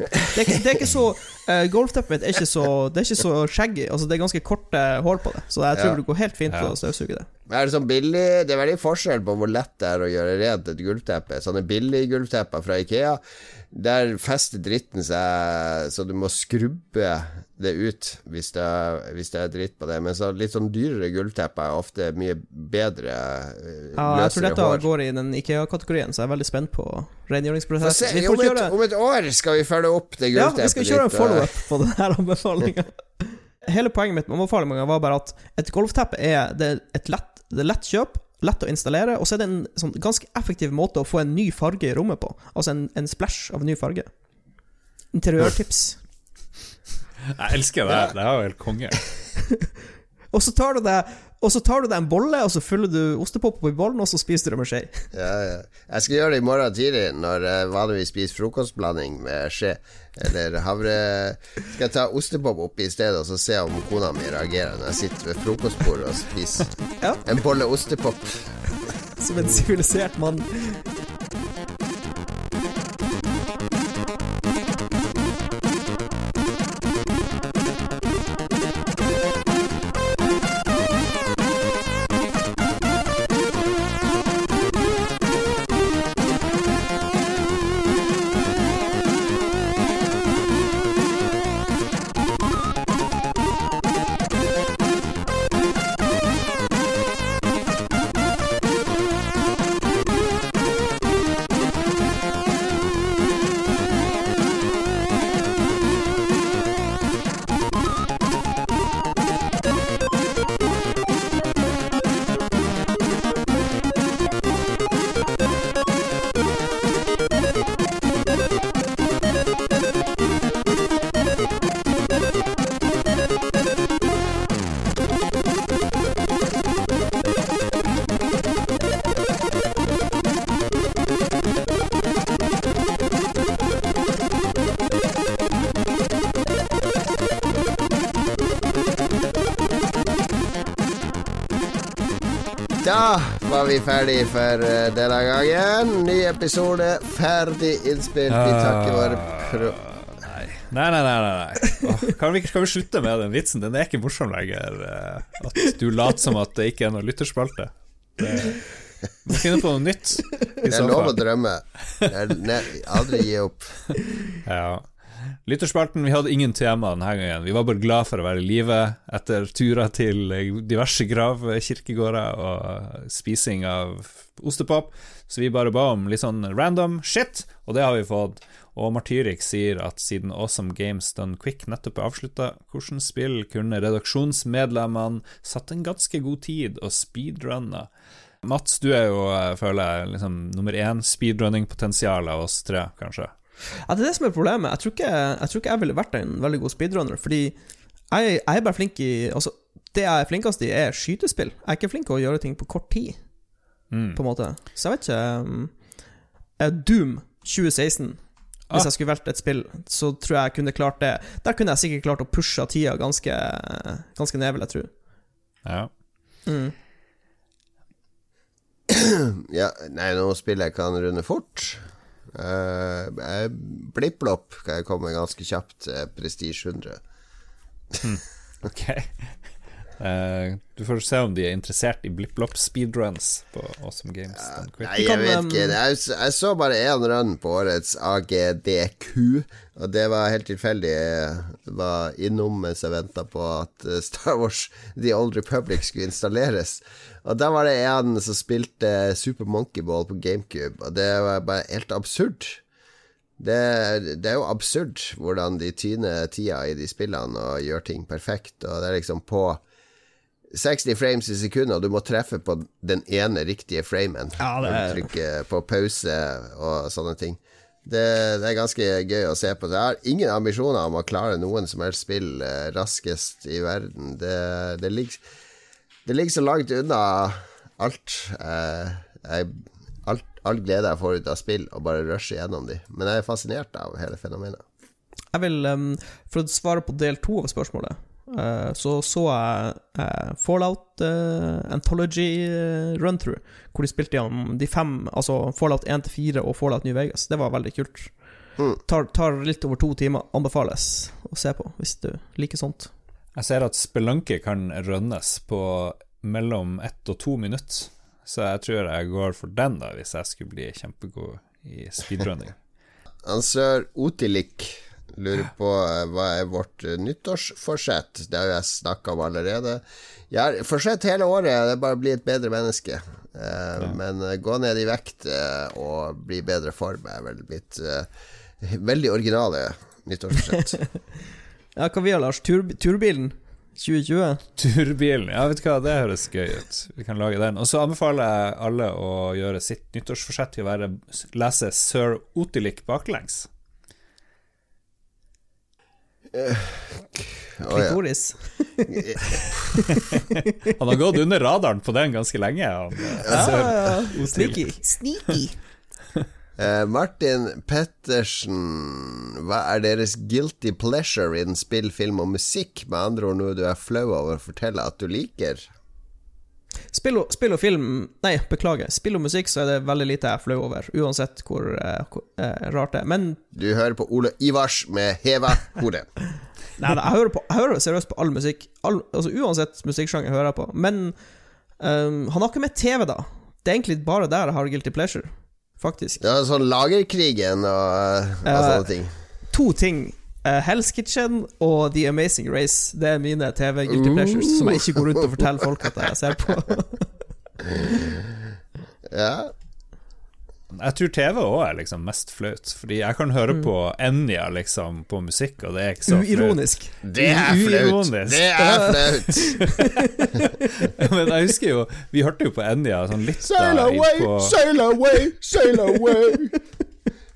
Det er, det er ikke så uh, Golfteppet mitt er ikke så Det er ikke så shaggy. Altså Det er ganske korte hår på det, så jeg tror Ja. det går helt fint Ja. å støvsuge det. Er det sånn billig Det er veldig forskjell på hvor lett det er å gjøre rent et gulvteppe. Sånne billige gulvtepper fra Ikea, der fester dritten seg så du må skrubbe det ut hvis det, hvis det er dritt på det. Men så litt sånn dyrere gulvtepper er ofte mye bedre, løsere hår. Ja, jeg tror dette hår. går i den Ikea-kategorien, så jeg er veldig spent på rengjøringsprosessen. se, Vi om, får et, om et år skal vi følge opp det Ja, vi skal kjøre en eh. follow-up på denne anbefalinga. [laughs] Hele poenget mitt med anbefalinga var bare at et golfteppe er, det er et lett, det er lett kjøp, lett å installere, og så er det en sånn ganske effektiv måte å få en ny farge i rommet på. Altså en, en splash av en ny farge. Interiørtips. Jeg elsker det. Det er jo helt konge. [laughs] Og så tar du deg og så tar du deg en bolle, og så fyller du ostepop oppi bollen, og så spiser du det med skje. Ja, ja. Jeg skal gjøre det i morgen tidlig, når jeg vanligvis spiser frokostblanding med skje. Eller havre Skal jeg ta ostepop oppi i stedet, og så se om kona mi reagerer når jeg sitter ved frokostbordet og spiser Ja. en bolle ostepop. Som en sivilisert mann. Ferdig for eh, denne gangen. Ny episode ferdig innspilt. Vi takker våre pro... Nei, nei, nei. nei, nei. Åh, Kan, vi, kan vi slutte med den vitsen? Den er ikke morsom lenger. eh, At du later som at det ikke er noe lytterspalte. Det, du må finne på noe nytt. Det er lov å drømme. Er, ne, aldri gi opp. Ja. Lytterspalten, vi hadde ingen tema denne gangen. Vi var bare glad for å være i live etter turer til diverse gravkirkegårder og spising av ostepop. Så vi bare ba om litt sånn random shit, og det har vi fått. Og Martyrik sier at siden Awesome Games Done Quick nettopp er avslutta, hvordan spill kunne redaksjonsmedlemmene satt en ganske god tid og speedrunna? Mats, du er jo, jeg føler jeg, liksom nummer én speedrunning-potensial av oss tre, kanskje. Ja, det er det som er problemet. Jeg tror ikke jeg, tror ikke jeg ville vært en veldig god speedrunner, fordi jeg, jeg er bare flink i Altså, det jeg er flinkest i, er skytespill. Jeg er ikke flink til å gjøre ting på kort tid, Mm. på en måte. Så jeg vet ikke um, eh, Doom 2016 Hvis Ah. jeg skulle valgt et spill, så tror jeg jeg kunne klart det. Der kunne jeg sikkert klart å pushe tida ganske, ganske ned, vil jeg tro. Ja. Mm. [clears throat] Ja, nei, nå spiller jeg kan runde fort. Uh, Blipplopp kan jeg komme ganske kjapt til Prestige 100. Ok. Eh, du får se om de er interessert i blipplopp speedruns på Awesome Games. Ja, Nei, jeg vet ikke. Jeg, jeg så bare én run på årets AGDQ, og det var helt tilfeldig. Jeg var innom mens jeg venta på at eh, Star Wars The Old Republic skulle installeres. Og da var det en som spilte Super Monkey Ball på GameCube, og det var bare helt absurd. Det, det er jo absurd hvordan de tyner tida i de spillene og gjør ting perfekt, og det er liksom på 60 frames i sekundet, og du må treffe på den ene riktige framen. Ja, det er- Trykke på pause og sånne ting. Det, det er ganske gøy å se på. Jeg har ingen ambisjoner om å klare noen som helst spill eh, raskest i verden. Det, det, ligger, det ligger så langt unna alt. Eh, jeg, alt. All glede jeg får ut av spill, og bare rushe gjennom de. Men jeg er fascinert av hele fenomenet. Jeg vil, um, For å svare på del to av spørsmålet, så så jeg eh, Fallout uh, Anthology eh, run-through, hvor de spilte gjennom de fem, altså Fallout 1 til 4 og Fallout New Vegas. Det var veldig kult. Tar, tar litt over to timer. Anbefales å se på, hvis du liker sånt. Jeg ser at Spelunky kan rønnes på mellom ett og to minutter, så jeg tror jeg går for den, da, hvis jeg skulle bli kjempegod i speedrunning. [laughs] Han ser Otilik lurer på eh, hva er vårt eh, nyttårsforsett. Det har jo jeg snakka om allerede. Jeg har forsett hele året, det er bare å bli et bedre menneske. Eh, Men eh, gå ned i vekt eh, og bli i bedre form er vel mitt eh, veldig originale nyttårsforsett. [laughs] Ja, hva vi har, Lars? Tur, turbilen 2020? Turbilen, ja, vet du hva, det høres gøy ut. Vi kan lage den. Og så anbefaler jeg alle å gjøre sitt nyttårsforsett til å være, lese Sir Otilik baklengs. Klitoris. [laughs] Han har gått under radaren på den ganske lenge. Han, ja, ja. Sneaky. Sneaky. Uh, [laughs] Martin Pettersen, hva er deres guilty pleasure innen spill, film og musikk? Med andre ord noe du er flau over å fortelle at du liker? Spill og, spill og film Nei, beklager. Spill og musikk så er det veldig lite jeg flau over, uansett hvor, eh, hvor eh, rart det er. Men Du hører på Ole Ivars med heva hode. [laughs] Nei, da, jeg, hører på, jeg hører seriøst på all musikk. All, altså Uansett musikksjanger hører jeg på. Men um, han har ikke med TV, da. Det er egentlig bare der jeg har guilty pleasure, faktisk. Ja, sånn Lagerkrigen og, og Eh, sånne ting. To ting. Eh, Hell's Kitchen og The Amazing Race. Det er mine TV-guilty Uh. pleasures som jeg ikke går rundt og forteller folk at jeg ser på. [laughs] ja. Jeg tror TV òg er liksom mest flaut, fordi jeg kan høre Mm. på Enja liksom på musikk, og det er ikke så Uironisk. Det er flaut. Det er flaut. [laughs] Men jeg husker jo Vi hørte jo på Enja sånn litt Sail away, på sail away, sail away.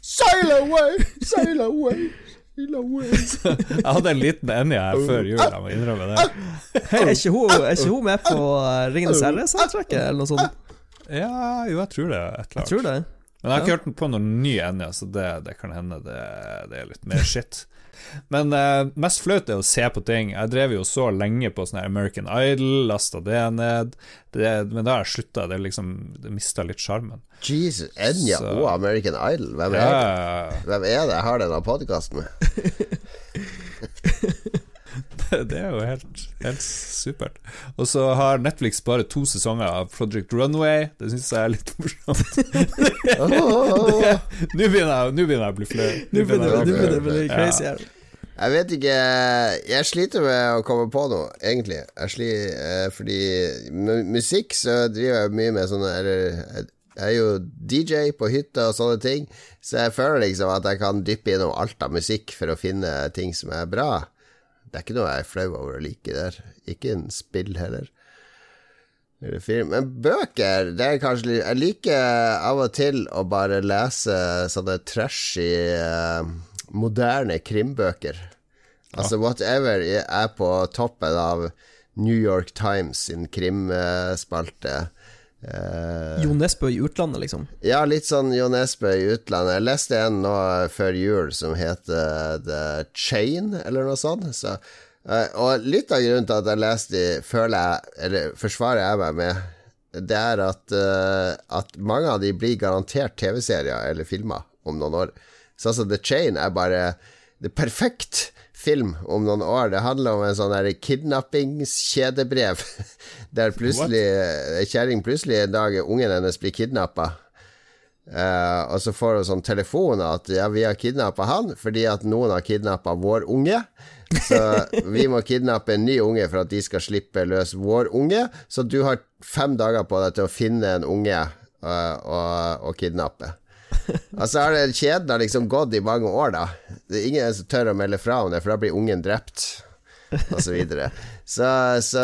Sail away, sail away, sail away. [laughs] Jeg hadde en liten Enja her før jul, jeg må innrømme det. Hey, er, ikke hun, er ikke hun med på Ringenes herre-soundtracket, eller noe sånt? Ja, jo, jeg tror det. Et eller Jeg tror det. Men jeg har ikke Ja. hørt den på noen ny Enja, så det, det kan hende det, det er litt mer shit. Men eh, mest flaut er å se på ting. Jeg drev jo så lenge på sånn American Idol, lasta det ned, det, men da har jeg slutta. Det, liksom, det mista litt sjarmen. Jesus, Enja Så- og American Idol. Hvem er Ja, det? Hvem er det jeg har denne podkasten med? [laughs] [laughs] Det er jo helt, helt supert. Og så har Netflix bare to sesonger av Project Runway. Det syns jeg er litt morsomt. [laughs] Nå begynner jeg begynner jeg å bli flau. Nå begynner jeg det å bli crazy her. Jeg vet ikke Jeg sliter med å komme på noe, egentlig. Jeg sli, eh, fordi mu- musikk så driver jeg mye med sånne Eller jeg er jo DJ på hytta og sånne ting, så jeg føler liksom at jeg kan dyppe innom alt av musikk for å finne ting som er bra. Det er ikke noe jeg er flau over å like der. Ikke en spill heller. Eller film. Men bøker, det er kanskje litt Jeg liker av og til å bare lese sånne trashy, eh, moderne krimbøker. Altså whatever er på toppen av New York Times sin krimspalte. Eh, Jo Nesbø i utlandet, liksom. ja, litt sånn Jo Nesbø i utlandet. Jeg leste en nå før jul som heter The Chain, eller noe sånt. Så, uh, og litt av grunnen til at jeg leste de, føler jeg, eller forsvarer jeg meg med, det er at, uh, at mange av de blir garantert TV-serier eller filmer om noen år. Sånn som The Chain er bare det er perfekt film om noen år. Det handler om en sånn kidnappingskjedebrev, [laughs] der plutselig ei kjerring plutselig en dag ungen hennes blir kidnappa. Uh, og så får hun sånn telefon at ja, vi har kidnappa han fordi at noen har kidnappa vår unge. Så [laughs] vi må kidnappe en ny unge for at de skal slippe løs vår unge. Så du har fem dager på deg til å finne en unge uh, [laughs] og, og kidnappe. Altså har det Kjeden har liksom gått i mange år, da. Det er ingen som tør å melde fra om det, for da blir ungen drept, og så videre. Så, så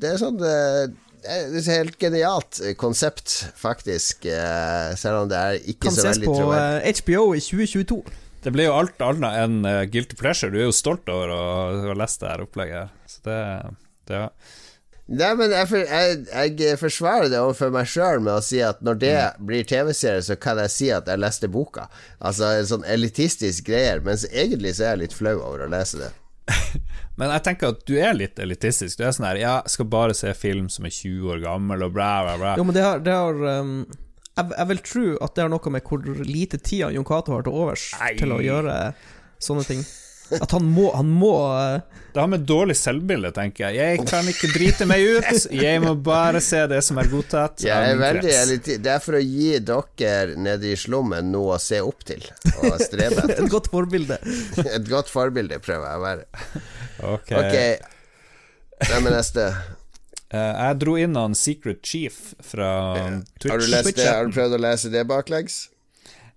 det er sånn eh, det er helt genialt konsept, faktisk. eh, Selv om det er ikke Kan så veldig veldig på ses på HBO i 2022. Det blir jo alt annet enn eh, guilty pleasure. Du er jo stolt over å å ha lest det her opplegget. Så det, det ja. Nei, men jeg, for, jeg, jeg forsvarer det overfor meg sjøl med å si at når det blir TV-serie, så kan jeg si at jeg leste boka. Altså en sånn elitistisk greier, mens egentlig så er jeg litt flau over å lese det. [laughs] Men jeg tenker at du er litt elitistisk. Du er sånn her Ja, jeg skal bare se film som er 20 år gammel, og bla, bla, bla. Jo, men det har, det har um, jeg, jeg vil tro at det har noe med hvor lite tid Jon Cato har til overs til å gjøre sånne ting. At han må, han må uh, Det har med dårlig selvbilde, tenker jeg. Jeg kan ikke drite meg ut. Jeg må bare se det som er godtatt. Jeg er veldig krets. Det er for å gi dere nede i slummen noe å se opp til og strebe [laughs] etter. Et godt forbilde. Et godt forbilde prøver jeg å være. Ok. okay. hvem er neste? Eh, jeg dro inn han Secret Chief fra Twitch. Har du, lest det? Har du prøvd å lese det baklengs?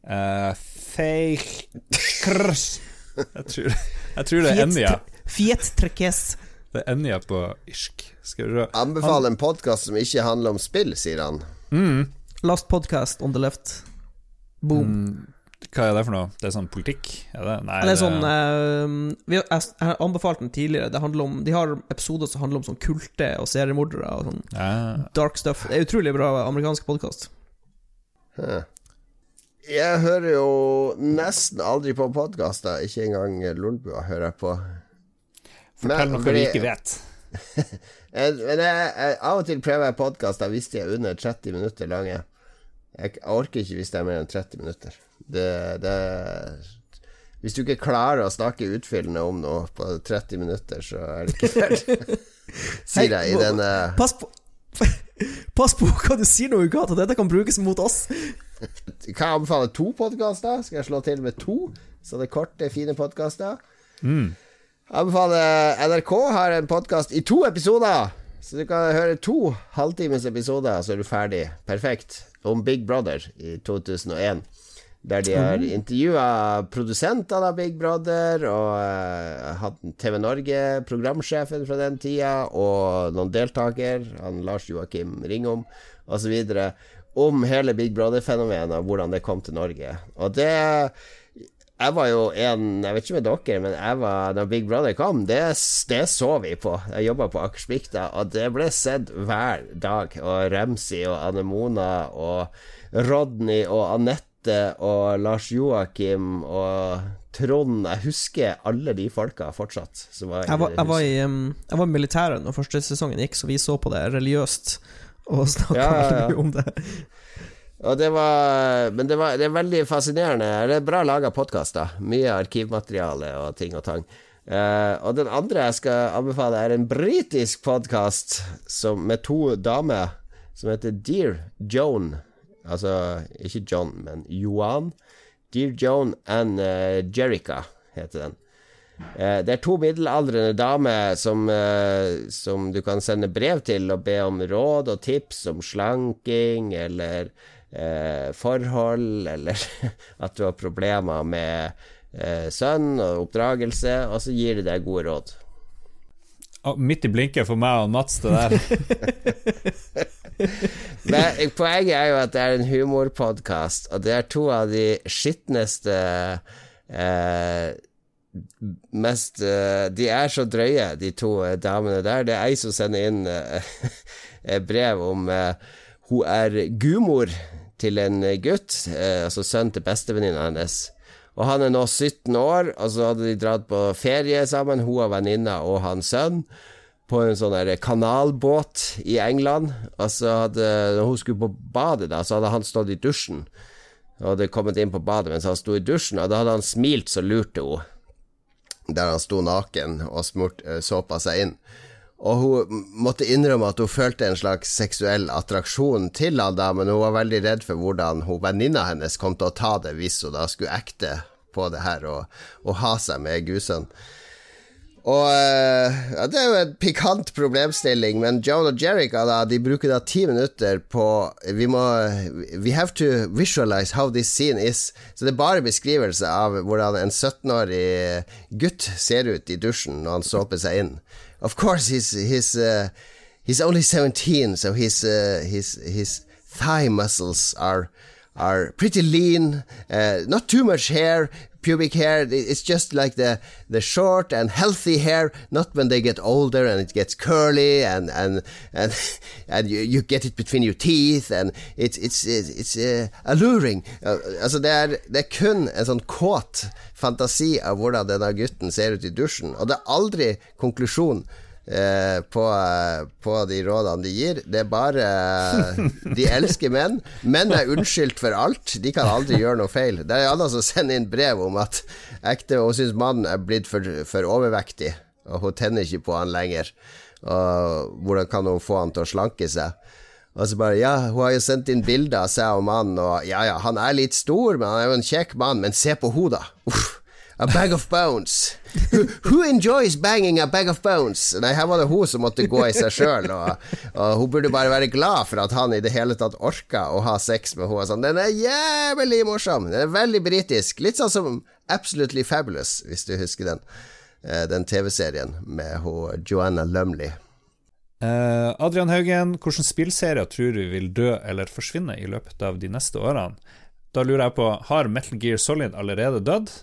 Uh, Feikrrs jeg, tror- jeg tror det er Enja. Fiet Trekes. Det er Enja på irsk. Skal du Anbefaler en podkast som ikke handler om spill, sier han. Mm. Last podcast on the left. Boom. Mm, hva er det for noe? Det er sånn politikk? Er det? Nei, Eller det- sånn eh, vi har, Jeg jeg har anbefalt den tidligere. Det handler om, de har episoder som handler om sånn kulte og seriemordere og sånn Ja. dark stuff. Det er utrolig bra amerikansk podkast. Huh. Jeg hører jo nesten aldri på podkaster. Ikke engang Lolbua hører jeg på. Fortell noe vi fordi- ikke vet. [laughs] Men jeg, jeg, av og til prøver jeg podkaster hvis de er under 30 minutter lange. Jeg orker ikke hvis det er mer enn 30 minutter. Det, det Hvis du ikke klarer å snakke utfyllende om noe på 30 minutter, så er det ikke [laughs] verdt Sier jeg i denne Pass på [laughs] Pass på hva du sier nå, Ugat, at dette kan brukes mot oss. [laughs] Kan jeg anbefale to podkaster? Skal jeg slå til med to? Så det er korte, fine podkaster. Mm. Anbefaler NRK har en podkast i to episoder. Så du kan høre to halvtimes episoder, så er du ferdig. Perfekt. Om Big Brother i 2001. Der de har Oh. intervjua produsentene av Big Brother, og uh, TV Norge, programsjefen fra den tida, og noen deltaker, han Lars Joakim Ringom, osv., om hele Big Brother-fenomenet, og hvordan det kom til Norge. Og det jeg var jo en Jeg vet ikke med dere, men jeg var da Big Brother kom, det, det så vi på. Jeg jobba på Akersbikta, og det ble sett hver dag. Og Remsi og Anemona og Rodney og Anette og Lars Joakim og Trond Jeg husker alle de folka fortsatt. Som var Jeg var, jeg, var i, um, jeg var i militæret når første sesongen gikk, så vi så på det religiøst og snakka Ja, ja, mye om det. Og det var, men det, var, det er veldig fascinerende. Det er bra laga podkaster. Mye arkivmateriale og ting og tang. Uh, og den andre jeg skal anbefale, er en britisk podkast med to damer som heter Dear Joan. Altså ikke John, men Johan. Dear Joan and uh, Jerica heter den. Eh, det er to middelaldrende damer som, eh, som du kan sende brev til og be om råd og tips om slanking eller eh, forhold, eller [laughs] at du har problemer med eh, sønn og oppdragelse, og så gir de deg gode råd. Midt i blinken for meg og Mats, det der. [laughs] Men poenget er jo at det er en humorpodkast, og det er to av de skitneste eh, Mest eh, De er så drøye, de to eh, damene der. Det er ei som sender inn eh, [laughs] brev om Hun er gudmor til en gutt, altså sønn til bestevenninna hennes. Og han er nå 17 år, og så hadde de dratt på ferie sammen, hun og venninna og hans sønn på en sånn kanalbåt i England. Og så hadde, når hun skulle på badet, da, så hadde han stått i dusjen. Og hadde kommet inn på badet mens han sto i dusjen, og da hadde han smilt så lurt til henne. Der han sto naken og smurt, eh, såpa seg inn. Og hun måtte innrømme at hun følte en slags seksuell attraksjon til han da, men hun var veldig redd for hvordan hun venninna hennes kom til å ta det hvis hun da skulle ekte på det her og, og ha seg med gudsønn. Og eh, ja, Det er jo en pikant problemstilling, men Joan og Jerica da, de bruker da ti minutter på Vi må We have to visualize how this scene is. Så det er bare beskrivelse av hvordan en 17-årig gutt ser ut i dusjen når han såper seg inn. Of course, he's, he's, uh, he's only 17, so his, uh, his, his thigh muscles are are pretty lean, uh, not too much hair, pubic hair. It's just like the the short and healthy hair. Not when they get older and it gets curly and and and [laughs] and you, you get it between your teeth and it's it's it's, uh, alluring. Uh, altså det er det er kun en sånn kåt fantasi av hvordan denne gutten ser ut i dusjen, og det er aldri konklusjon. Eh, på, på de rådene de gir. Det er bare De elsker menn. Menn er unnskyldt for alt. De kan aldri gjøre noe feil. Det er alle som sender inn brev om at ekte Hun syns mannen er blitt for, for overvektig, og hun tenner ikke på han lenger. Og hvordan kan hun få han til å slanke seg? Og så bare Ja, hun har jo sendt inn bilder av seg og mannen, og ja ja, han er litt stor, men han er jo en kjekk mann, men se på henne, da. Uff. A bag of bones. Who, who enjoys banging a bag of bones? Nei, her var det hun som måtte gå i seg sjøl, og, og hun burde bare være glad for at han i det hele tatt orka å ha sex med henne. Sånn. Den er jævlig morsom. Den er veldig britisk. Litt sånn som Absolutely Fabulous, hvis du husker den. Eh, Den TV-serien med hun Joanna Lumley. Eh, Adrian Haugen, hvilke spillserier tror du vil dø eller forsvinne i løpet av de neste årene? Da lurer jeg på, har Metal Gear Solid allerede dødd?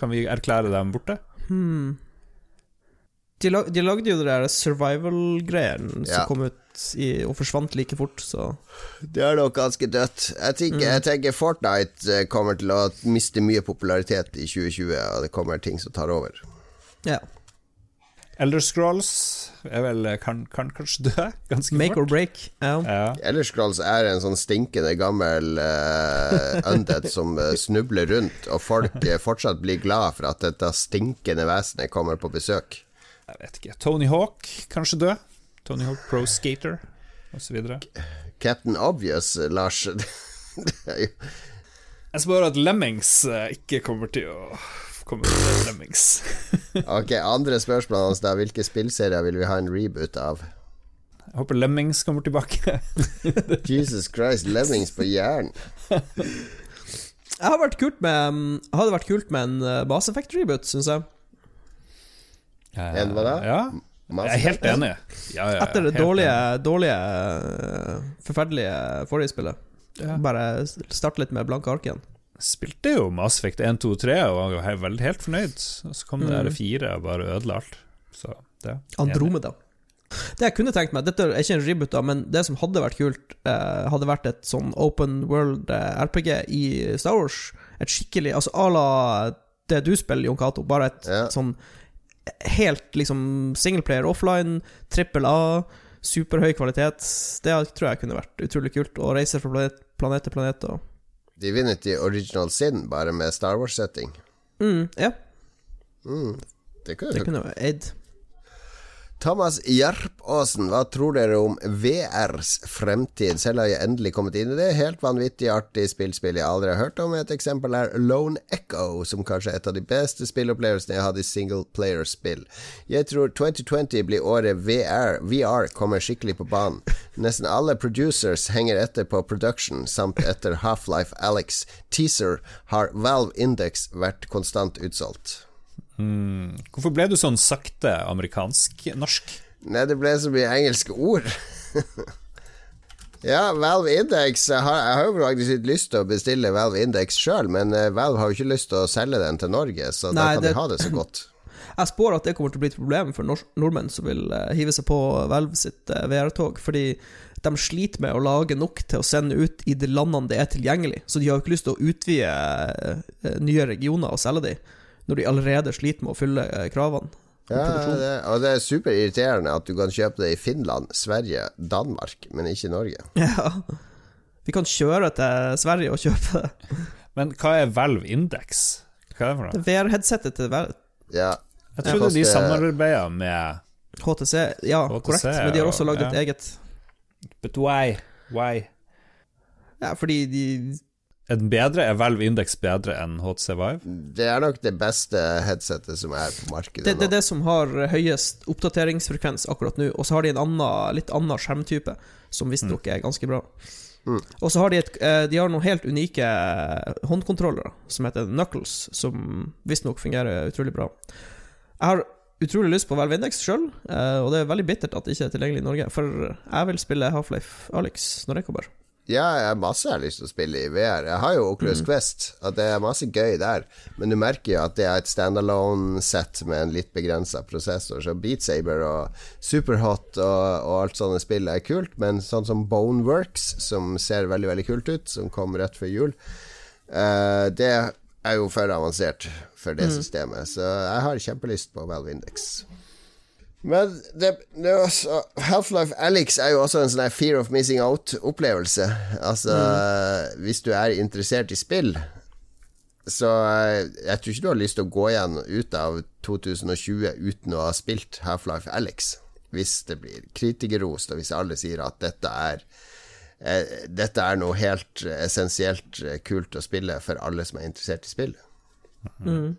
Kan vi erklære dem borte? Hmm. De, lag, de lagde jo det der survival-greien som kom ut i, og forsvant like fort, så Det er nok ganske dødt. Jeg tenker, Mm. jeg tenker Fortnite eh, kommer til å miste mye popularitet i 2020, og det kommer ting som tar over. ja. Elder Scrolls er vel, kan, kan kanskje dø ganske Make fort. or break. Ja. Ja. Elder Scrolls er en sånn stinkende gammel uh, undead som eh, snubler rundt, og folk eh, fortsatt blir glad for at dette stinkende vesenet kommer på besøk. Jeg vet ikke. Tony Hawk kanskje dø? Tony Hawk Pro Skater osv. Captain Obvious, Lars [laughs] Jeg spør at Lemmings ikke kommer til å komme av Lemmings. [laughs] Ok, andre spørsmål hos deg. Hvilke spillserier vil vi ha en reboot av? Jeg håper Lemmings kommer tilbake. [laughs] Jesus Christ, Lemmings på jern. Jeg har vært kult med um, Hadde vært kult med en Base Effect-reboot, syns jeg. En hva da? Ja, jeg er helt enig. Ja, ja, ja, Etter det dårlige, enig. dårlige uh, forferdelige forrige spillet. Ja. Bare starte litt med blanke ark igjen. Spilte jo Mass Effect 1, 2, 3 og var jo veldig helt fornøyd. Og så kom det Mm. der fire og bare ødela alt. Så det Andromeda. Det jeg kunne tenkt meg Dette er ikke en reboot, da, men det som hadde vært kult, eh, hadde vært et sånn open world eh, RPG i Star Wars. Et skikkelig Altså à la det du spiller, Jon Cato. Bare et sånn helt liksom singleplayer offline, trippel A, superhøy kvalitet. Det tror jeg kunne vært utrolig kult. Å reise fra planet, planet til planet og Divinity Original Sin, bare med Star Wars-setting. mm, Ja, Mm, det kunne det kunne vært Aid. Thomas Jarpåsen, hva tror dere om VRs fremtid? Selv har jeg endelig kommet inn i det. Helt vanvittig artig spillspill jeg aldri har hørt om. Et eksempel er Lone Echo, som kanskje er et av de beste spillopplevelsene jeg har hatt i single player-spill. Jeg tror 2020 blir året VR, VR kommer skikkelig på banen. Nesten alle producers henger etter på production, samt etter Half-Life Alex teaser har Valve Index vært konstant utsolgt. Mm. Hvorfor ble du sånn sakte amerikansk-norsk? Nei, det ble så mye engelske ord. [laughs] ja, Valve Index Jeg har, jeg har jo faktisk litt lyst til å bestille Valve Index sjøl, men eh, Valve har jo ikke lyst til å selge den til Norge, så da kan det- de ha det så godt. [laughs] Jeg spår at det kommer til å bli et problem for nor nordmenn som vil eh, hive seg på Valve sitt eh, VR-tog, fordi de sliter med å lage nok til å sende ut i de landene det er tilgjengelig, så de har jo ikke lyst til å utvide nye regioner og selge de, når de allerede sliter med å fylle eh, kravene. Ja, det, og det er superirriterende at du kan kjøpe det i Finland, Sverige, Danmark, men ikke Norge. [laughs] Ja. Vi kan kjøre til Sverige og kjøpe det. Men hva er Valve Index? Hva er det for noe? VR-headsetet til Valve. Ja. Jeg trodde de samarbeider med HTC, ja, korrekt, men de har også lagd et eget. But why? Why? Ja, fordi de Den bedre? Er Valve Index bedre enn HTC Vive? Det er nok det beste headsetet som er på markedet det, det er det som har høyest oppdateringsfrekvens akkurat nå, og så har de en annen, litt annen skjermtype, som visstnok er ganske bra. Mm. Og så har de, et, eh, de har noen helt unike håndkontrollere som heter Knuckles, som visstnok fungerer utrolig bra. Jeg har utrolig lyst på Valve Index sjøl, og det er veldig bittert at det ikke er tilgjengelig i Norge, for jeg vil spille Half-Life Alex når det kommer. Ja, jeg har masse jeg har lyst til å spille i VR. Jeg har jo Oculus Mm. Quest, at det er masse gøy der. Men du merker jo at det er et standalone-sett med en litt begrensa prosessor. Så Beat Saber og Superhot og, og alt sånne spill er kult, men sånn som Boneworks, som ser veldig, veldig kult ut, som kom rett før jul, uh, det er jo for avansert for det Mm. systemet. Så jeg har kjempelyst på Valve Index. Men det, det også, Half-Life Alex er jo også en sånn fear of missing out-opplevelse. Altså, hvis du er interessert i spill, så eh, jeg tror ikke du har lyst til å gå igjen ut av 2020 uten å ha spilt Half-Life Alex. Hvis det blir kritikerrost, og hvis alle sier at dette er eh, Dette er noe helt essensielt eh, kult å spille for alle som er interessert i spill. Mm.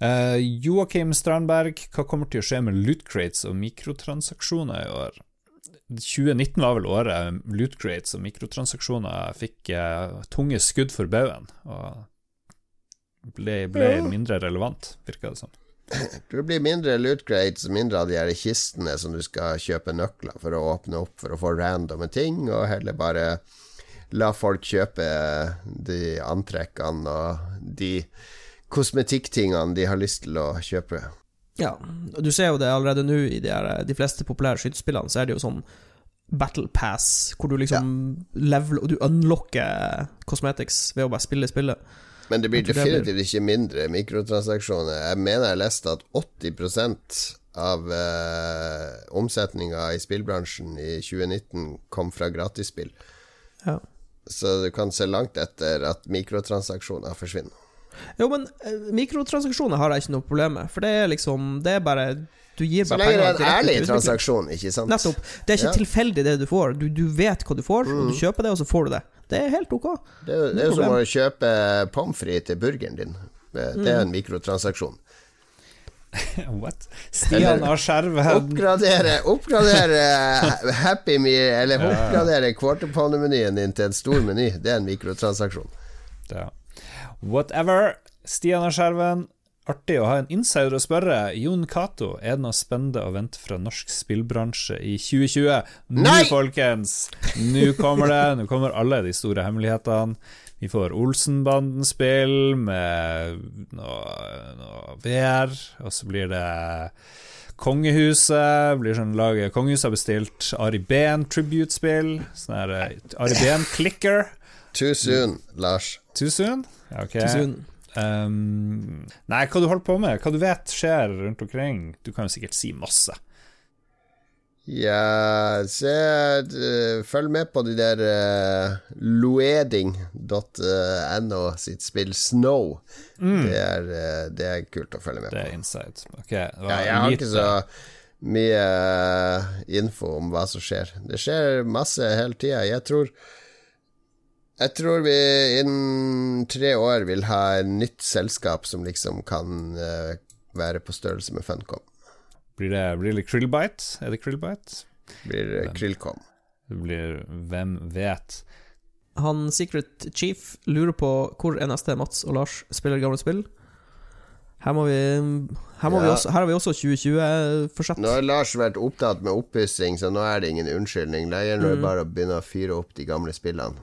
Eh, Joakim Strandberg, hva kommer til å skje med loot crates og mikrotransaksjoner i år? 2019 var vel året loot crates og mikrotransaksjoner fikk uh, tunge skudd for baugen, og ble, ble Ja. mindre relevant, virka det som. Det blir mindre loot crates, mindre av de her kistene som du skal kjøpe nøkler for å åpne opp for å få randomme ting, og heller bare la folk kjøpe de antrekkene og de kosmetikktingene de har lyst til å kjøpe. Ja, og du ser jo det allerede nå i de, her, de fleste populære skytespillene, så er det jo sånn Battle Pass, hvor du liksom level Og du unlocker cosmetics ved å bare spille spillet. Men det blir definitivt ikke mindre mikrotransaksjoner. Jeg mener jeg leste at 80% av eh, omsetninga i spillbransjen i 2019 kom fra gratisspill. Ja. Så du kan se langt etter at mikrotransaksjoner forsvinner. Jo, men eh, mikrotransaksjoner har jeg ikke noe problem med, for det er liksom Det er bare Du gir Så bare lenge det er penger en ærlig utvikling. transaksjon, ikke sant? Nettopp. Det er ikke Ja. tilfeldig det du får. Du, du vet hva du får, og du kjøper det, og så får du det. Det er helt ok. Det er jo, det er jo som å kjøpe pommes frites til burgeren din. Det det er en mikrotransaksjon. [laughs] What? Stian har Skjerven Oppgradere, oppgradere [laughs] Happy Meal, eller oppgradere quarter pounder-menyen din til en stor meny. Det er en mikrotransaksjon. Ja. Whatever. Stian og Skjerven, artig å ha en insider å spørre. Jon Cato, er det noe spennende å vente fra norsk spillbransje i 2020? Nå, Nei! folkens! Nå kommer det. Nå kommer alle de store hemmelighetene. Vi får Olsenbanden-spill med noe, noe VR, og så blir det Kongehuset blir sånn laget Kongehuset har bestilt Ari Behn tribute-spill. Sånn her eh, Ari Behn-clicker. Too soon, Lars. Too soon? Ja, ok. Too soon. Um, nei, hva du holder på med? Hva du vet skjer rundt omkring? Du kan jo sikkert si masse. Ja, se eh, Følg med på de der uh, loeding.no sitt spill Snow. Mm. Det, er, uh, det er kult å følge med Det på. er inside. Ok, det var Ja, jeg har ikke så mye eh, info om hva som skjer. Det skjer masse hele tida. Jeg tror Jeg tror vi innen tre år vil ha et nytt selskap som liksom kan eh, være på størrelse med Funcom. Blir det, blir det Krillbite? Er det Krillbite? Blir det Krillcom. Det blir Hvem vet? Han Secret Chief lurer på hvor er neste Mats og Lars spiller gamle spill. Her må vi Her, må vi også, her har vi også 2020-forsett. Nå har Lars vært opptatt med oppussing, så nå er det ingen unnskyldning. Det gjelder Mm. bare å begynne å fyre opp de gamle spillene.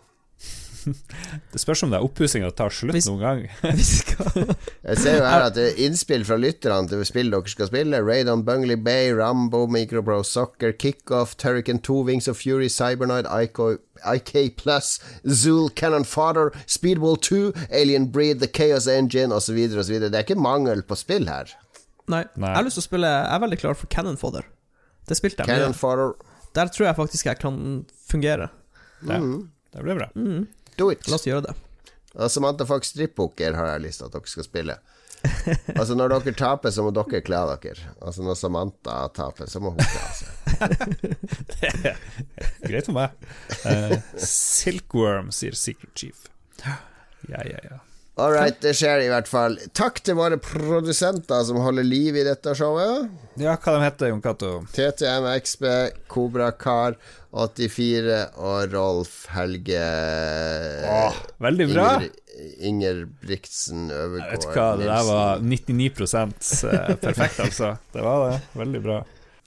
[laughs] Det spørs om det er oppussinga tar slutt noen gang. [laughs] [laughs] Jeg ser jo her at det er innspill fra lytterne til spill dere skal spille. Raid on Bungley Bay, Rambo, Microbro Soccer, Kickoff, Turrican 2, Wings of Fury, Cybernoid, IK, IK Plus, Zool, Cannon Fodder, Speedball 2, Alien Breed, The Chaos Engine osv. osv. Det er ikke mangel på spill her. Nei. Jeg har lyst til å spille Jeg er veldig klar for Cannon Fodder. Det spilte jeg Cannon. Fodder. Der tror jeg faktisk jeg kan fungere. Ja, Mm. det blir bra. Mm. Do it. La oss gjøre det. Samantha Fox Strip-poker har jeg lyst til at dere skal spille. Altså Når dere taper, så må dere kle dere. Altså Når Samantha taper, så må hun kle seg. [laughs] Greit for meg. Uh, Silkworm, sier Secret Chief. Ja, ja, ja. All right, det skjer i hvert fall. Takk til våre produsenter som holder liv i dette showet. Ja, hva de heter Jon Cato? TTMXB, Kobra Kar 84 og Rolf Helge Åh, veldig bra. Inger, Inger Briksen Øvergård Vet du hva, det der var 99 eh, perfekt, altså. Det var det. Veldig bra.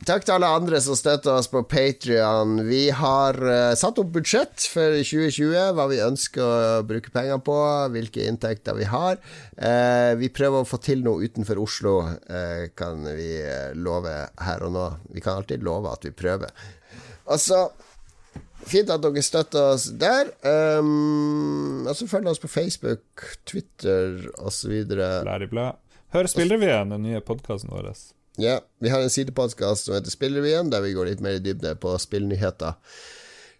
Takk til alle andre som støtter oss på Patrion. Vi har uh, satt opp budsjett for 2020, hva vi ønsker å bruke penger på, hvilke inntekter vi har. Uh, vi prøver å få til noe utenfor Oslo, uh, kan vi love her og nå. Vi kan alltid love at vi prøver. Altså Fint at dere støtter oss der. Um, og så følg oss på Facebook, Twitter osv. Hør Spillrevyen, den nye podkasten vår. Ja, vi har en sidepodkast som heter Spillrevyen, der vi går litt mer i dybde på spillnyheter.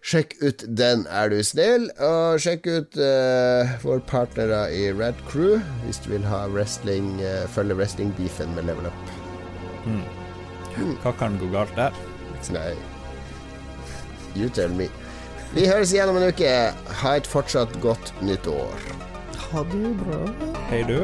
Sjekk ut den, er du snill. Og sjekk ut uh, våre partnere i Red Crew hvis du vil ha wrestling, uh, følge wrestling-beefen med Level Up. Mm. Hva kan gå galt der? Nei You tell me. Vi høres igjen om en uke. Ha et fortsatt godt nytt år. Ha det bra. Hei, du.